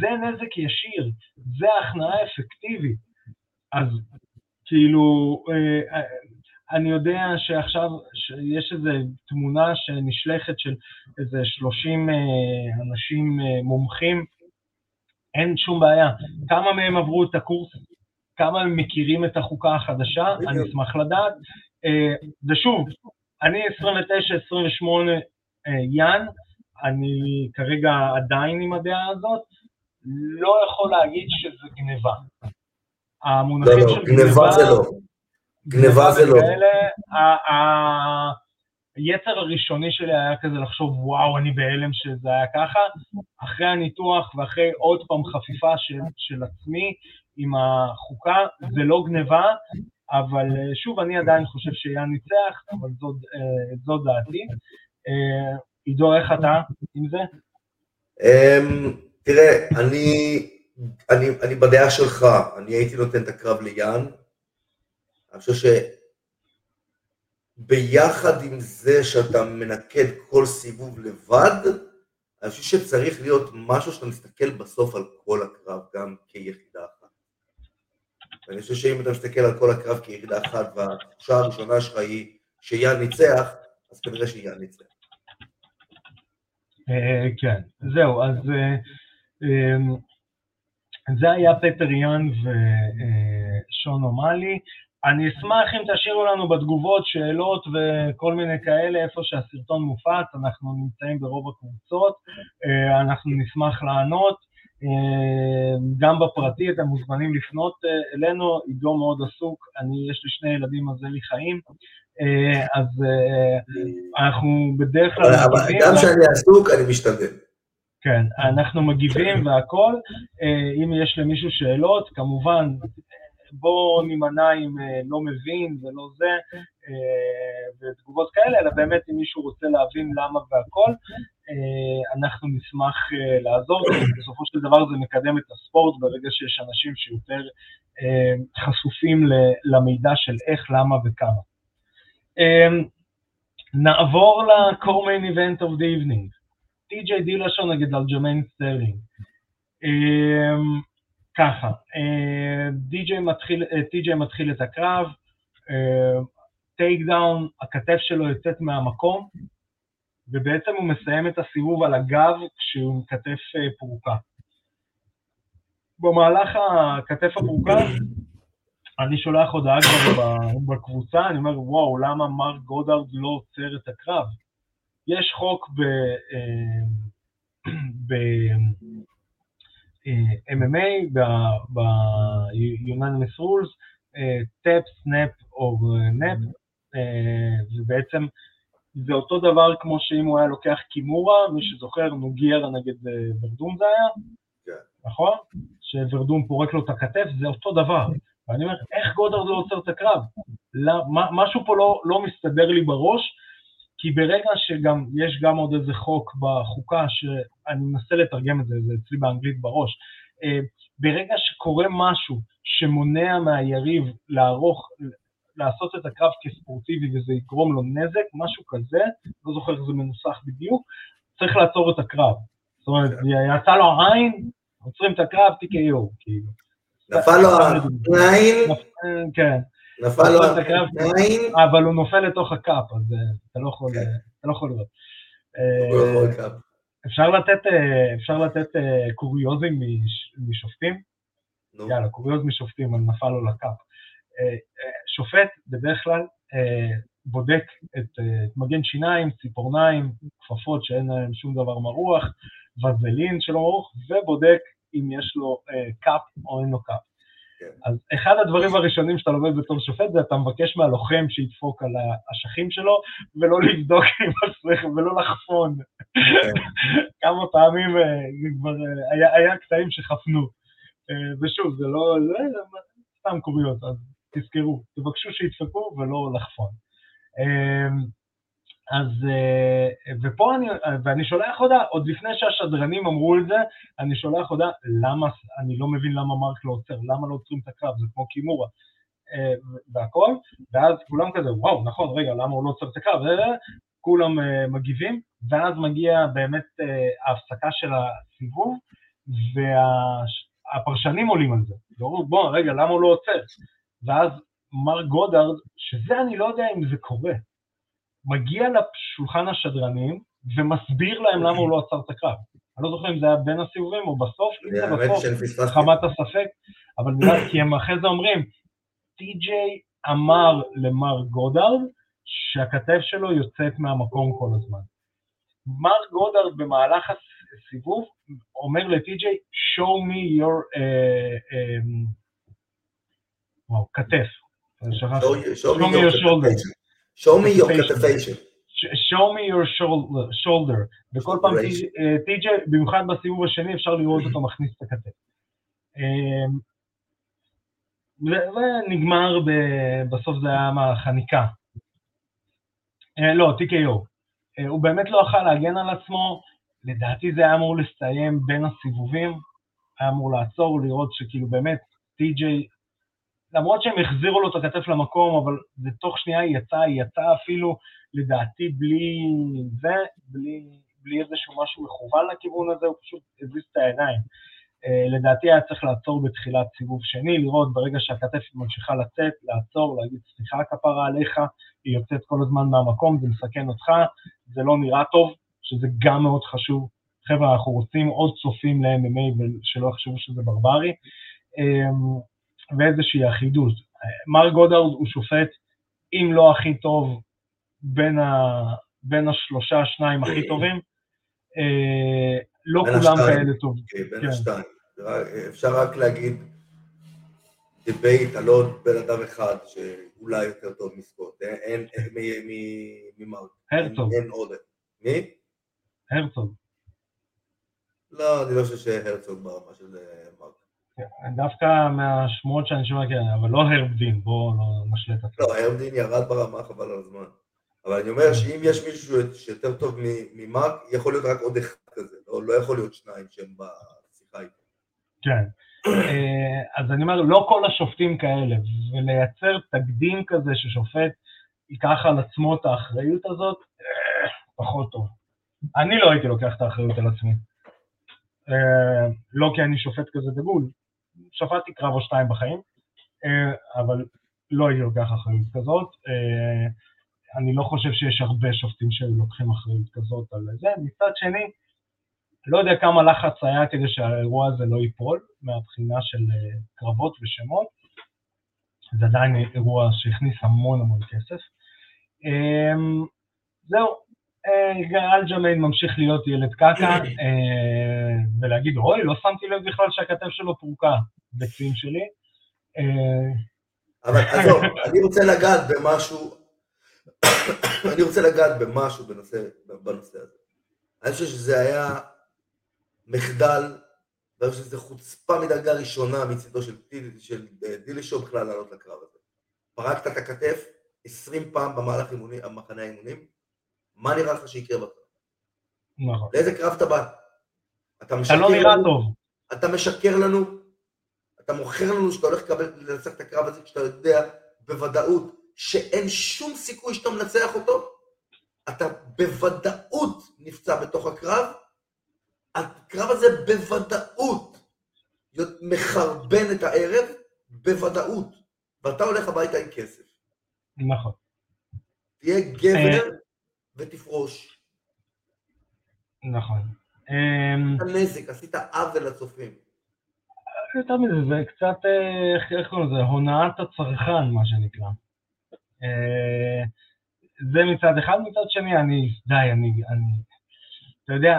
זה נזק ישיר, זה הכנעה אפקטיבית. אז כאילו, אה, אה, אני יודע שעכשיו יש איזו תמונה שנשלחת של איזה 30 אה, אנשים מומחים, אין שום בעיה. כמה מהם עברו את הקורס? כמה הם מכירים את החוקה החדשה? אני אשמח לדעת. אה, ושוב, אני 29-28 יאן, אני כרגע עדיין עם הדעה הזאת, לא יכול להגיד שזה גניבה. לא, המונחים לא, של גניבה זה לא. גניבה זה לא. היצר הראשוני שלי היה כזה לחשוב, וואו, אני בהלם שזה היה ככה. אחרי הניתוח ואחרי עוד פעם חפיפה של, של עצמי עם החוקה, זה לא גניבה, אבל אה, שוב, אני עדיין חושב שיאן ניצח, אבל זאת, אה, זאת דעתי. אה, עידו, איך אתה עם זה? אמ, תראה, אני, אני, אני בדעה שלך, אני הייתי נותן את הקרב ליאן. אני חושב שביחד עם זה שאתה מנקד כל סיבוב לבד, אני חושב שצריך להיות משהו שאתה מסתכל בסוף על כל הקרב גם כיחידה אחת. ואני חושב שאם אתה מסתכל על כל הקרב כיחידה אחת והתחושה הראשונה שלך היא שיאן ניצח, אז כנראה שיאן ניצח. אה, כן, זהו, אז אה, אה, זה היה פטר יאן ושון אומאלי. אני אשמח אם תשאירו לנו בתגובות שאלות וכל מיני כאלה, איפה שהסרטון מופץ, אנחנו נמצאים ברוב הקבוצות, אה, אנחנו נשמח לענות. אה, גם בפרטי אתם מוזמנים לפנות אה, אלינו, עידו מאוד עסוק, אני, יש לי שני ילדים, אז אין לי חיים, אה, אז אנחנו בדרך כלל אבל גם כשאני עסוק, אני משתדל. כן, אנחנו מגיבים והכל, אם יש למישהו שאלות, כמובן, בואו נימנע אם אה, לא מבין ולא זה, אה, ותגובות כאלה, אלא באמת אם מישהו רוצה להבין למה והכל, אה, אנחנו נשמח לעזור, כי בסופו של דבר זה מקדם את הספורט ברגע שיש אנשים שיותר חשופים למידע של איך, למה וכמה. נעבור ל- co-main event of the evening. טי.ג'יי דילשאו נגד אלג'מיין סטרלינג. ככה, אה, טי.ג'יי מתחיל, אה, מתחיל את הקרב, takedown, הכתף שלו יוצאת מהמקום, ובעצם הוא מסיים את הסיבוב על הגב כשהוא עם כתף אה, פרוקה. במהלך הכתף הפרוקה, אני שולח הודעה כבר ב- בקבוצה, אני אומר, וואו, למה מרק גודארד לא עוצר את הקרב? יש חוק ב... אה, ב-MMA, ב-Unanimous Rules, tap, snap או nap, ובעצם זה אותו דבר כמו שאם הוא היה לוקח קימורה, מי שזוכר, נוגיירה נגד אה, ורדום זה היה, כן. נכון? שוורדום פורק לו את הכתף, זה אותו דבר. ואני אומר, איך גודרד לא עוצר את הקרב? למה- משהו פה לא, לא מסתדר לי בראש, כי ברגע שגם, יש גם עוד איזה חוק בחוקה, שאני מנסה לתרגם את זה, זה אצלי באנגלית בראש, אה, ברגע שקורה משהו שמונע מהיריב לערוך, לעשות את הקרב כספורטיבי וזה יגרום לו נזק, משהו כזה, לא זוכר איך זה מנוסח בדיוק, צריך לעצור את הקרב. זאת אומרת, יצא לו עין, עוצרים את הקרב, TKO, כאילו. נפל לו העין, נפ- כן, נפל לו. העין, אבל הוא נופל לתוך הקאפ, אז אה, אתה לא יכול, כן. אתה לא יכול לראות. לא אה. אפשר לתת, אה, אפשר לתת אה, קוריוזים מש- משופטים? נו. יאללה, קוריוז משופטים, על נפל לו לקאפ. אה, אה, שופט בדרך כלל אה, בודק את, אה, את מגן שיניים, ציפורניים, כפפות שאין להם שום דבר מרוח, וזלין שלא מרוח, ובודק אם יש לו אה, cup או אין לו cup. כן. אז אחד הדברים הראשונים שאתה לומד בתור שופט זה אתה מבקש מהלוחם שידפוק על האשכים שלו, ולא לבדוק עם השכל ולא לחפון. כן. כמה פעמים אה, כבר אה, היה, קטעים שחפנו. אה, ושוב, זה לא, זה סתם קוריוז, אז תזכרו, תבקשו שידפקו ולא לחפון. אז, ופה אני, ואני שולח הודעה, עוד לפני שהשדרנים אמרו את זה, אני שולח הודעה, למה, אני לא מבין למה מרק לא עוצר, למה לא עוצרים את הקרב, זה כמו קימורה. והכל, ואז כולם כזה, וואו, נכון, רגע, למה הוא לא עוצר את הקרב? כולם מגיבים, ואז מגיע באמת ההפסקה של הסיבוב, והפרשנים עולים על זה. ואומרים, בוא, רגע, למה הוא לא עוצר? ואז מר גודארד, שזה אני לא יודע אם זה קורה, מגיע לשולחן השדרנים ומסביר להם למה הוא לא עצר את הקרב. אני לא זוכר אם זה היה בין הסיבובים או בסוף, אם זה בסוף, חמת הספק, אבל נראה כי הם אחרי זה אומרים, טי.ג'יי אמר למר גודארד שהכתף שלו יוצאת מהמקום כל הזמן. מר גודארד במהלך הסיבוב אומר לטי.ג'יי, show me your, uh, um, וואו, כתף. show me your shoulder. Show me your כתפיישן. show me your shoulder, וכל פעם טי.ג'יי, במיוחד בסיבוב השני, אפשר לראות אותו מכניס את הכתף. ונגמר, בסוף זה היה מהחניקה. לא, TKO. הוא באמת לא יכל להגן על עצמו, לדעתי זה היה אמור לסיים בין הסיבובים, היה אמור לעצור, לראות שכאילו באמת, טי.ג'יי, למרות שהם החזירו לו את הכתף למקום, אבל זה תוך שנייה היא יצאה אפילו, לדעתי, בלי זה, בלי, בלי איזשהו משהו מכוון לכיוון הזה, הוא פשוט הזיז את העיניים. Uh, לדעתי היה צריך לעצור בתחילת סיבוב שני, לראות ברגע שהכתף ממשיכה לצאת, לעצור, להגיד סליחה כפרה עליך, היא יוצאת כל הזמן מהמקום, זה מסכן אותך, זה לא נראה טוב, שזה גם מאוד חשוב. חבר'ה, אנחנו רוצים עוד צופים ל-MMA ושלא יחשבו שזה ברברי, אמ, ואיזושהי אחידות. מר גודארד הוא שופט, אם לא הכי טוב, בין, ה... בין השלושה, השניים הכי טובים. אה, לא כולם כאלה טובים. כן, בין כן. השתיים. אפשר רק להגיד, debate על עוד בן אדם אחד שאולי יותר טוב מסקוט, אין, ממרק. הרצוג. אין עוד. מי? הרצוג. לא, אני לא חושב שהרצוג ברמה של אה, מרק. דווקא מהשמועות שאני שומע, כן, אבל לא הרב דין, בואו לא נשלה את עצמנו. לא, הרב דין ירד ברמה, חבל על הזמן. אבל אני אומר שאם יש מישהו שיותר טוב ממרק, יכול להיות רק עוד אחד כזה, לא, לא יכול להיות שניים שהם בשיחה איתו. כן. אה, אז אני אומר, לא כל השופטים כאלה, ולייצר תקדים כזה ששופט ייקח על עצמו את האחריות הזאת, אה, פחות טוב. אני לא הייתי לוקח את האחריות על עצמי. Uh, לא כי אני שופט כזה דגול, שפטתי קרב או שתיים בחיים, uh, אבל לא הייתי לוקח אחריות כזאת. Uh, אני לא חושב שיש הרבה שופטים שלוקחים אחריות כזאת על זה. מצד שני, לא יודע כמה לחץ היה כדי שהאירוע הזה לא ייפול מהבחינה של uh, קרבות ושמות. זה עדיין אירוע שהכניס המון המון כסף. זהו, אלג'מיין ממשיך להיות ילד קקא, אה, ולהגיד, אוי, לא שמתי לב בכלל שהכתב שלו פורקה בקרים שלי. אה, אבל עזוב, אני רוצה לגעת במשהו, אני רוצה לגעת במשהו בנושא, בנושא הזה. אני חושב שזה היה מחדל, ואני חושב שזה חוצפה מדרגה ראשונה מצידו של, של אה, דילשו בכלל לעלות לקרב הזה. פרקת את הכתף 20 פעם במהלך אימוני, המחנה האימונים, מה נראה לך שיקרה בקרב? נכון. לאיזה קרב אתה בא? אתה משקר אתה לא נראה לנו, טוב. אתה משקר לנו, אתה מוכר לנו שאתה הולך לקבל, לנצח את הקרב הזה כשאתה יודע בוודאות שאין שום סיכוי שאתה מנצח אותו, אתה בוודאות נפצע בתוך הקרב, הקרב הזה בוודאות מחרבן את הערב, בוודאות, ואתה הולך הביתה עם כסף. נכון. תהיה גבר אה, ותפרוש. נכון. עשית אמ, נזק, עשית עוול לצופים. יותר מזה, זה קצת, אה, איך קוראים לזה, הונאת הצרכן, מה שנקרא. אה, זה מצד אחד, מצד שני, אני, די, אני, אני, אתה יודע,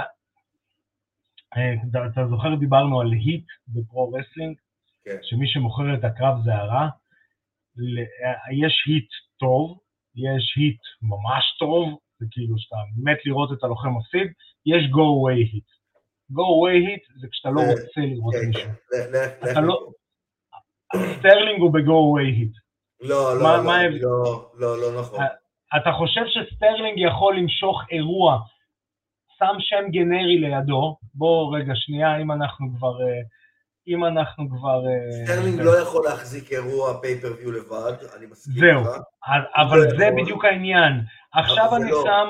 אה, אתה זוכר דיברנו על heat ב pro-wrestling? כן. שמי שמוכר את הקרב זה הרע. יש heat טוב, יש heat ממש טוב, זה כאילו שאתה מת לראות את הלוחם מפסיד, יש go away heat. go away heat זה כשאתה לא רוצה לראות כן, מישהו. אתה לא... סטרלינג הוא ב- go away heat. לא, לא, לא? לא, לא, לא נכון. אתה חושב שסטרלינג יכול למשוך אירוע, שם שם גנרי לידו, בוא רגע שנייה, אם אנחנו כבר... אה, אם אנחנו כבר... אה, סטרלינג לא יכול להחזיק אירוע pay-per-view לבד, אני מסכים זהו. איתך. אבל לא זה. בדיוק העניין. עכשיו אני לא. שם...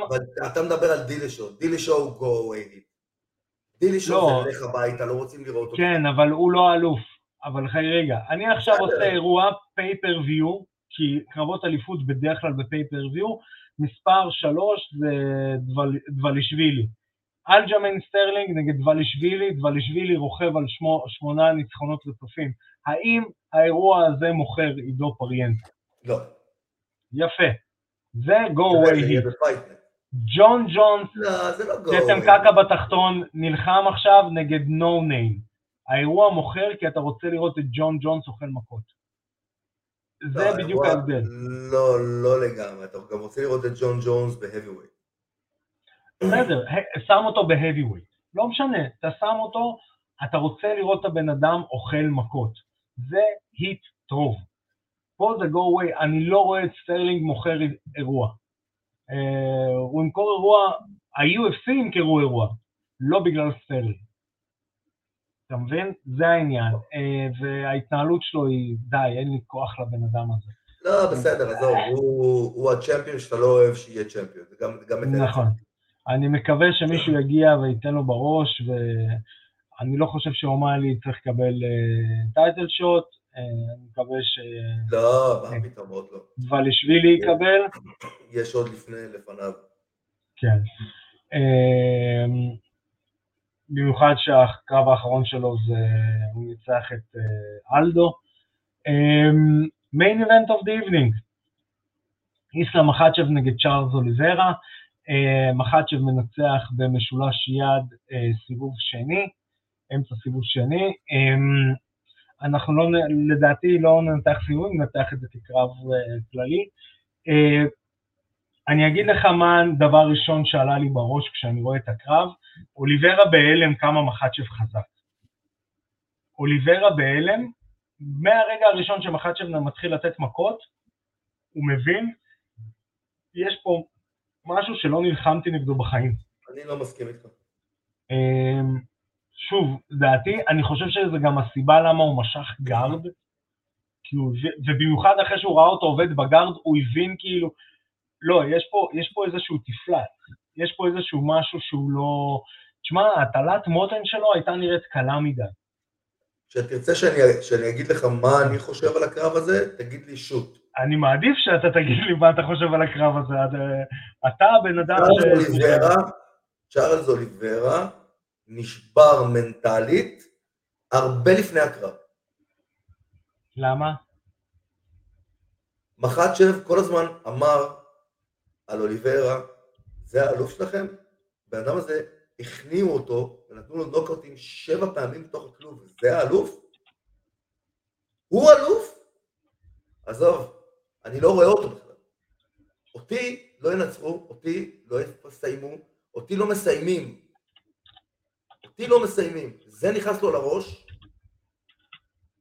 אתה מדבר על דילשאו, דילשאו הוא go away. דילשאו לא. זה לך הביתה, לא רוצים לראות אותו. כן, אבל הוא לא אלוף. אבל חי- רגע, אני עכשיו. עושה אירוע pay-per-view, כי קרבות אליפות בדרך כלל ב pay-per-view, מספר שלוש זה דבל- דבלישווילי. אלג'מיין סטרלינג נגד דבלישווילי, דבלישווילי רוכב על שמו, שמונה ניצחונות רצופים. האם האירוע הזה מוכר עידו פריאנטה? לא. יפה. זה go away heat. ג'ון ג'ונס כתם. קקע בתחתון נלחם עכשיו נגד no name. האירוע מוכר כי אתה רוצה לראות את ג'ון ג'ונס אוכל מכות. זה לא, בדיוק ההבדל. לא, לא לגמרי. אתה גם רוצה לראות את ג'ון ג'ונס ב heavyweight. בסדר, שם אותו ב heavy לא משנה, אתה שם אותו, אתה רוצה לראות את הבן אדם אוכל מכות. זה heat טוב. פה זה go away, אני לא רואה את סטרלינג מוכר אירוע. אה, הוא ימכור אירוע, ה-UFC ימכרו אירוע, לא בגלל סטרלינג. אתה מבין? זה העניין. אה, וההתנהלות שלו היא, די, אין לי כוח לבן אדם הזה. לא, בסדר, עזוב, הוא- הוא ה champion שאתה לא אוהב שיהיה champion. נכון. אני מקווה שמישהו יגיע וייתן לו בראש, ואני לא חושב שאומיילי צריך לקבל title shot, אני מקווה לא, מה פתאום, עוד לא. שדבלישווילי יקבל, יש עוד לפני, לפניו. כן. אמ, במיוחד שהקרב האחרון שלו זה, הוא ניצח את אה, אלדו. main event of the evening, איסלה מחצ'ב נגד צ'ארלס אוליברה, אה, מחצ'ב מנצח במשולש יד אה, סיבוב שני, אמצע סיבוב שני. אמ, אנחנו לא, לדעתי לא ננתח סיבובים, ננתח את זה כקרב אה, כללי. אה, אני אגיד לך מה הדבר הראשון שעלה לי בראש כשאני רואה את הקרב, אוליברה בהלם כמה מחצ'ב חזק. אוליברה בהלם, מהרגע הראשון שמחצ'ב מתחיל לתת מכות, הוא מבין, יש פה משהו שלא נלחמתי נגדו בחיים. אני לא מסכים איתך. שוב, דעתי, אני חושב שזה גם הסיבה למה הוא משך גארד, ובמיוחד אחרי שהוא ראה אותו עובד בגארד, הוא הבין כאילו, לא, יש פה, יש פה איזשהו תפלט, יש פה איזשהו משהו שהוא לא... תשמע, הטלת מותן שלו הייתה נראית קלה מדי. כשתרצה שאני, שאני אגיד לך מה אני חושב על הקרב הזה, תגיד לי שוט. אני מעדיף שאתה תגיד לי מה אתה חושב על הקרב הזה, אתה- הבן אדם צ'ארלס. אוליברה, צ'ארלס אוליברה נשבר מנטלית הרבה לפני הקרב. למה? מחצ'ב כל הזמן אמר על אוליברה, זה האלוף שלכם? הבן אדם הזה, הכניעו אותו ונתנו לו נוקאוטים שבע פעמים בתוך הכלוב, זה האלוף? הוא אלוף? עזוב, אני לא רואה אותו בכלל. אותי לא ינצחו, אותי לא יסיימו, אותי לא מסיימים. אותי לא מסיימים. זה נכנס לו לראש,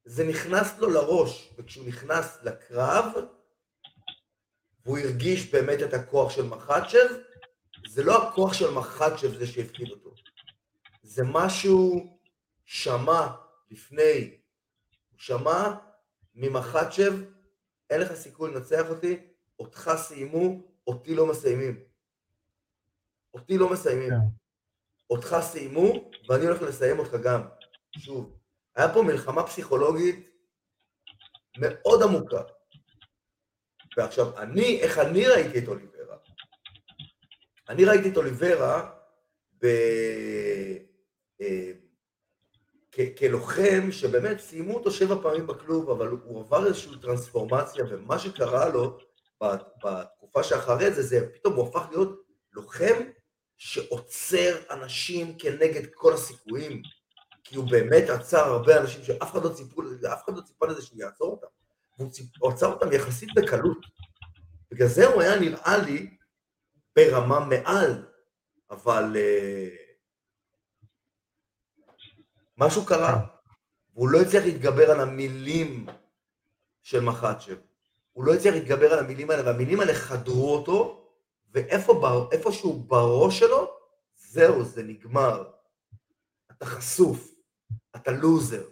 זה נכנס לו לראש, וכשהוא נכנס לקרב, והוא הרגיש באמת את הכוח של מחצ'ב, זה לא הכוח של מחצ'ב זה שהפחיד אותו. זה משהו שמע לפני, הוא שמע ממחצ'ב, אין לך סיכוי לנצח אותי, אותך סיימו, אותי לא מסיימים. אותי לא מסיימים. כן. אותך סיימו, ואני הולך לסיים אותך גם. שוב, היה פה מלחמה פסיכולוגית מאוד עמוקה. ועכשיו, אני, איך אני ראיתי את אוליברה? אני ראיתי את אוליברה ב... אה, כלוחם שבאמת סיימו אותו שבע פעמים בכלוב, אבל הוא עבר איזושהי טרנספורמציה, ומה שקרה לו בתקופה שאחרי זה, זה פתאום הוא הפך להיות לוחם שעוצר אנשים כנגד כל הסיכויים, כי הוא באמת עצר הרבה אנשים שאף אחד לא ציפו לזה, אף אחד לא ציפה לזה שהוא יעצור אותם. והוא עצר אותם יחסית בקלות. בגלל זה הוא היה נראה לי ברמה מעל, אבל uh, משהו קרה, והוא לא הצליח להתגבר על המילים של מחצ'ב. הוא לא הצליח להתגבר על המילים האלה, והמילים האלה חדרו אותו, ואיפשהו בראש שלו, זהו, זה נגמר. אתה חשוף, אתה לוזר.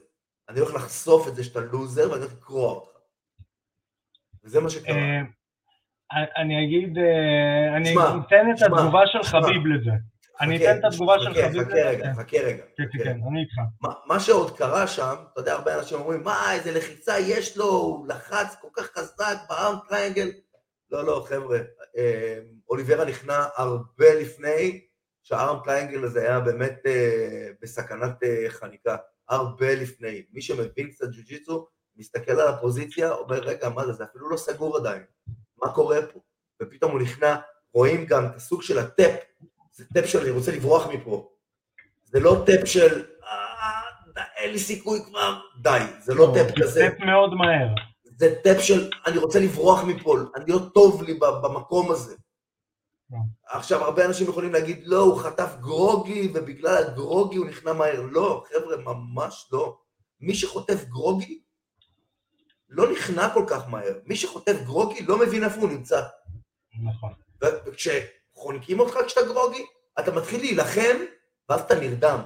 אני הולך לחשוף את זה שאתה לוזר, ואני הולך לקרוע אותך. וזה מה שקרה. אה, אני אגיד, אה, אני אתן את התגובה של חביב לזה. אני אתן את התגובה של חביב לזה. חכה רגע, חכה רגע. כן, כן, כן, אני איתך. מה שעוד קרה שם, אתה יודע, הרבה אנשים אומרים, מה, איזה לחיצה יש לו, הוא לחץ כל כך חזק ב arm triangle. לא, לא, חבר'ה, אה, אוליברה נכנע הרבה לפני שה arm triangle הזה היה באמת אה, בסכנת חניקה. הרבה לפני. מי שמבין קצת ג'ו-ג'יצו, מסתכל על הפוזיציה, אומר, רגע, מה זה, זה אפילו לא סגור עדיין. מה קורה פה? ופתאום הוא נכנע, רואים גם את הסוג של ה tap, זה tap של אני רוצה לברוח מפה. זה לא tap של אה, אין לי סיכוי כבר, די, זה לא, לא tap כזה. זה tap מאוד מהר. זה tap של אני רוצה לברוח מפה, אני לא טוב לי במקום הזה. כן. עכשיו, הרבה אנשים יכולים להגיד, לא, הוא חטף גרוגי, ובגלל הגרוגי הוא נכנע מהר. לא, חבר'ה, ממש לא. מי שחוטף גרוגי, לא נכנע כל כך מהר. מי שחוטף גרוגי לא מבין איפה הוא נמצא. נכון. וכשחונקים אותך כשאתה גרוגי, אתה מתחיל להילחם, ואז אתה נרדם.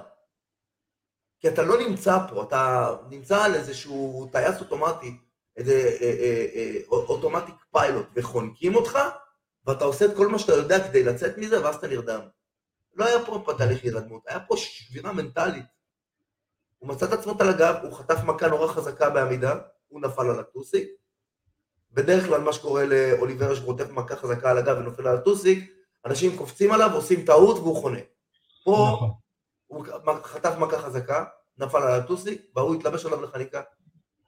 כי אתה לא נמצא פה, אתה נמצא על איזשהו טייס אוטומטי, איזה אה, אה, אה, אוטומטיק פיילוט, וחונקים אותך, ואתה עושה את כל מה שאתה יודע כדי לצאת מזה, ואז אתה נרדם. לא היה פה תהליך הירדמות, היה פה שבירה מנטלית. הוא מצא את עצמו על הגב, הוא חטף מכה נורא חזקה בעמידה, הוא נפל על הטוסיק. בדרך כלל מה שקורה לאוליברה שחוטף מכה חזקה על הגב ונופל על הטוסיק, אנשים קופצים עליו, עושים טעות והוא חונה. פה נכון. הוא חטף מכה חזקה, נפל על הטוסיק, והוא התלבש עליו לחניקה.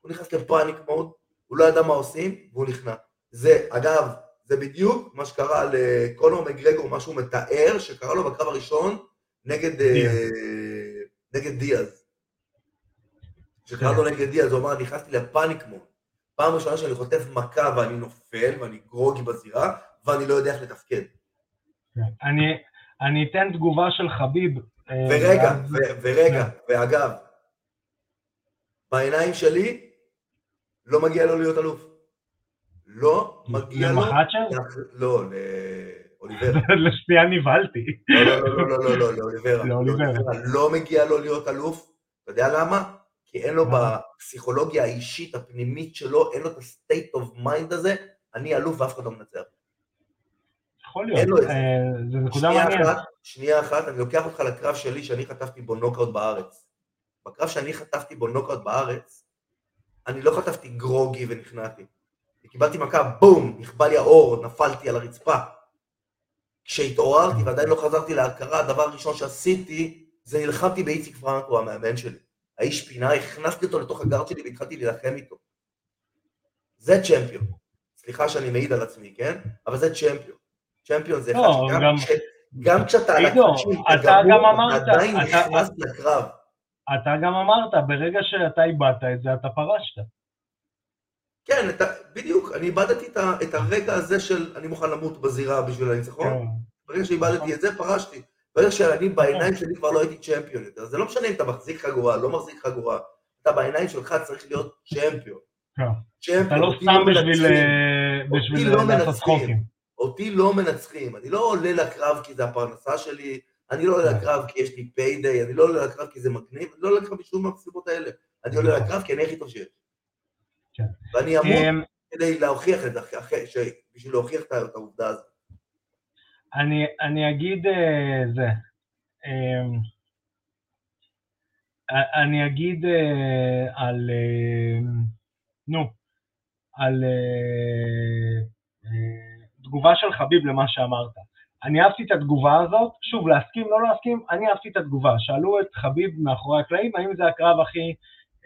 הוא נכנס לפאניק מאוד, הוא לא ידע מה עושים, והוא נכנע. זה, אגב, זה בדיוק מה שקרה לקונור מגרגור, מה שהוא מתאר, שקרה לו בקרב הראשון נגד דיאז. אה, נגד דיאז. שקרה לו נגד דיאז, הוא אמר, נכנסתי לפאניק מוד. פעם ראשונה שאני חוטף מכה ואני נופל ואני גרוגי בזירה, ואני לא יודע איך לתפקד. אני, אני אתן תגובה של חביב. אה, ורגע, ו, ורגע, ואגב, בעיניים שלי לא מגיע לו להיות אלוף. לא מגיע לו... למחצ'ר? לא, לאוליברה. לשנייה נבהלתי. לא, לא, לא, לא, לא, לאוליברה. לא מגיע לו להיות אלוף. אתה יודע למה? כי אין לו בפסיכולוגיה האישית הפנימית שלו, אין לו את ה-state of mind הזה, אני אלוף ואף אחד לא מנצח. יכול להיות, זה נקודה מעניינת. שנייה אחת, אני לוקח אותך לקרב שלי שאני חטפתי בו נוקאוט בארץ. בקרב שאני חטפתי בו נוקאוט בארץ, אני לא חטפתי גרוגי ונכנעתי. קיבלתי מכה, בום, נכבה לי האור, נפלתי על הרצפה. כשהתעוררתי ועדיין לא חזרתי להכרה, הדבר הראשון שעשיתי, זה נלחמתי באיציק פרנקו, המאמן שלי. האיש פינה, הכנסתי אותו לתוך הגארד שלי והתחלתי להילחם איתו. זה צ'מפיון. סליחה שאני מעיד על עצמי, כן? אבל זה צ'מפיון. צ'מפיון זה אחד לא, שגם כש... גם כשאתה על הקרשים, אתה גם אמרת, עדיין נכנס לקרב. אתה גם אמרת, ברגע שאתה איבדת את זה, אתה פרשת. כן, אתה, בדיוק, אני איבדתי את, את הרגע הזה של אני מוכן למות בזירה בשביל הניצחון. כן. ברגע שאיבדתי את זה, פרשתי. ברגע שאני בעיניים שלי כבר לא הייתי צ'מפיון יותר. זה לא משנה אם אתה מחזיק חגורה, לא מחזיק חגורה. אתה בעיניים שלך צריך להיות צ'מפיון. כן. אתה לא סתם לא בשביל לא לעשות צחוקים. אותי לא מנצחים. אני לא עולה לקרב כי זה הפרנסה שלי, אני לא עולה כן. לקרב כי יש לי פיידיי, אני לא עולה לקרב כי זה מגניב, אני לא עולה לקרב בשום מהסיבות האלה. אני עולה. לקרב כי אני הכי טוב שיש. כן. ואני אמור אמ, כדי להוכיח את זה, בשביל להוכיח את העובדה הזאת. אני, אגיד אה, זה. אמ, אני אגיד אה, על, אה, נו, על תגובה של חביב למה שאמרת. אני אהבתי את התגובה הזאת, שוב, להסכים, לא להסכים, אני אהבתי את התגובה. שאלו את חביב מאחורי הקלעים, האם זה הקרב הכי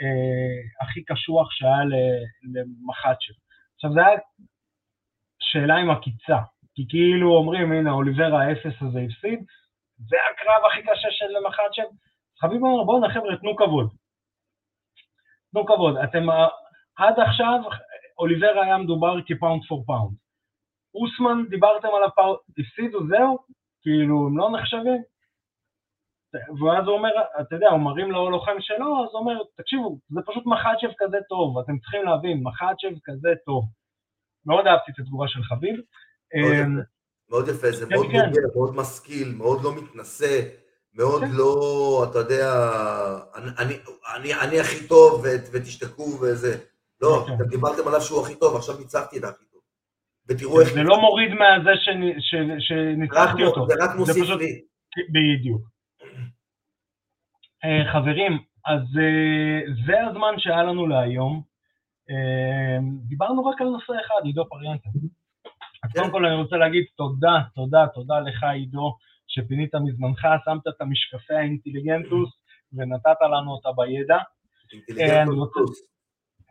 אה, הכי קשוח שהיה למחצ'ה. עכשיו זה היה השאלה עם עקיצה. כי כאילו אומרים, הנה, אוליברה האפס הזה הפסיד, זה הקרב הכי קשה של מחצ'ב. חביב אומר, בואנה חבר'ה, תנו כבוד. תנו כבוד. אתם, עד עכשיו, אוליברה היה מדובר כ pound for pound. אוסמן, דיברתם על ה pound, הפסידו, זהו? כאילו, הם לא נחשבים? ואז הוא אומר, אתה יודע, הוא מרים לו לוחם שלו, אז הוא אומר, תקשיבו, זה פשוט מחצ'ב כזה טוב, אתם צריכים להבין, מחצ'ב כזה טוב. מאוד אהבתי את התגובה של חביב. אמ, מאוד יפה, זה כן, מאוד כן. בוגר, מאוד משכיל, מאוד לא מתנשא, מאוד כן. לא, אתה יודע, אני הכי טוב ותשתקו וזה. לא, אתם דיברתם עליו שהוא הכי טוב, עכשיו ניצחתי את הכי. ותראו איך... זה לא מוריד מהזה שניצחתי אותו. זה רק מוסיף לי. בדיוק. אה, חברים, אז אה, זה הזמן שהיה לנו להיום. אה, דיברנו רק על נושא אחד, עידו פריאנטה. אז קודם כל אני רוצה להגיד תודה, תודה, תודה לך עידו, שפינית מזמנך, שמת את המשקפי האינטליגנטוס ונתת לנו אותה בידע. אינטליגנטוס.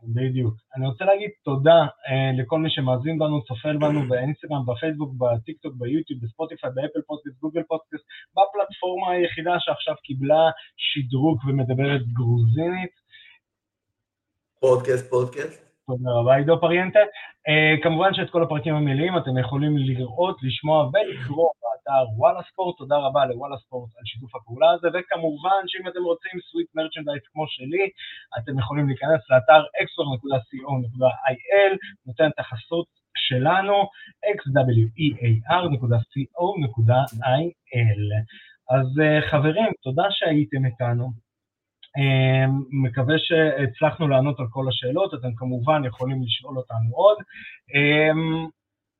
בדיוק. אני רוצה להגיד תודה אה, לכל מי שמאזין בנו, צופה בנו באינסטגרם, בפייסבוק, בטיקטוק, ביוטיוב, בספוטיפיי, באפל פודקאסט, גוגל פודקאסט, בפלטפורמה היחידה שעכשיו קיבלה שדרוג ומדברת גרוזינית. פודקאסט, פודקאסט. תודה רבה, עידו פריאנטה. אה, כמובן שאת כל הפרקים המלאים אתם יכולים לראות, לשמוע ולקרוא באתר וואלה ספורט, תודה רבה לוואלה ספורט על שיתוף הפעולה הזה, וכמובן שאם אתם רוצים sweet merchandise כמו שלי, אתם יכולים להיכנס לאתר xwar.co.il, נותן את החסות שלנו, xwear.co.il. אז uh, חברים, תודה שהייתם איתנו. אמ, מקווה שהצלחנו לענות על כל השאלות, אתם כמובן יכולים לשאול אותנו עוד. אמ,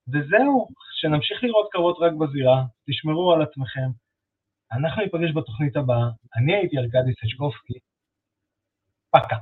וזהו, שנמשיך לראות קרבות רק בזירה, תשמרו על עצמכם. אנחנו ניפגש בתוכנית הבאה, אני הייתי ארכדי סצ'קובסקי, פקה.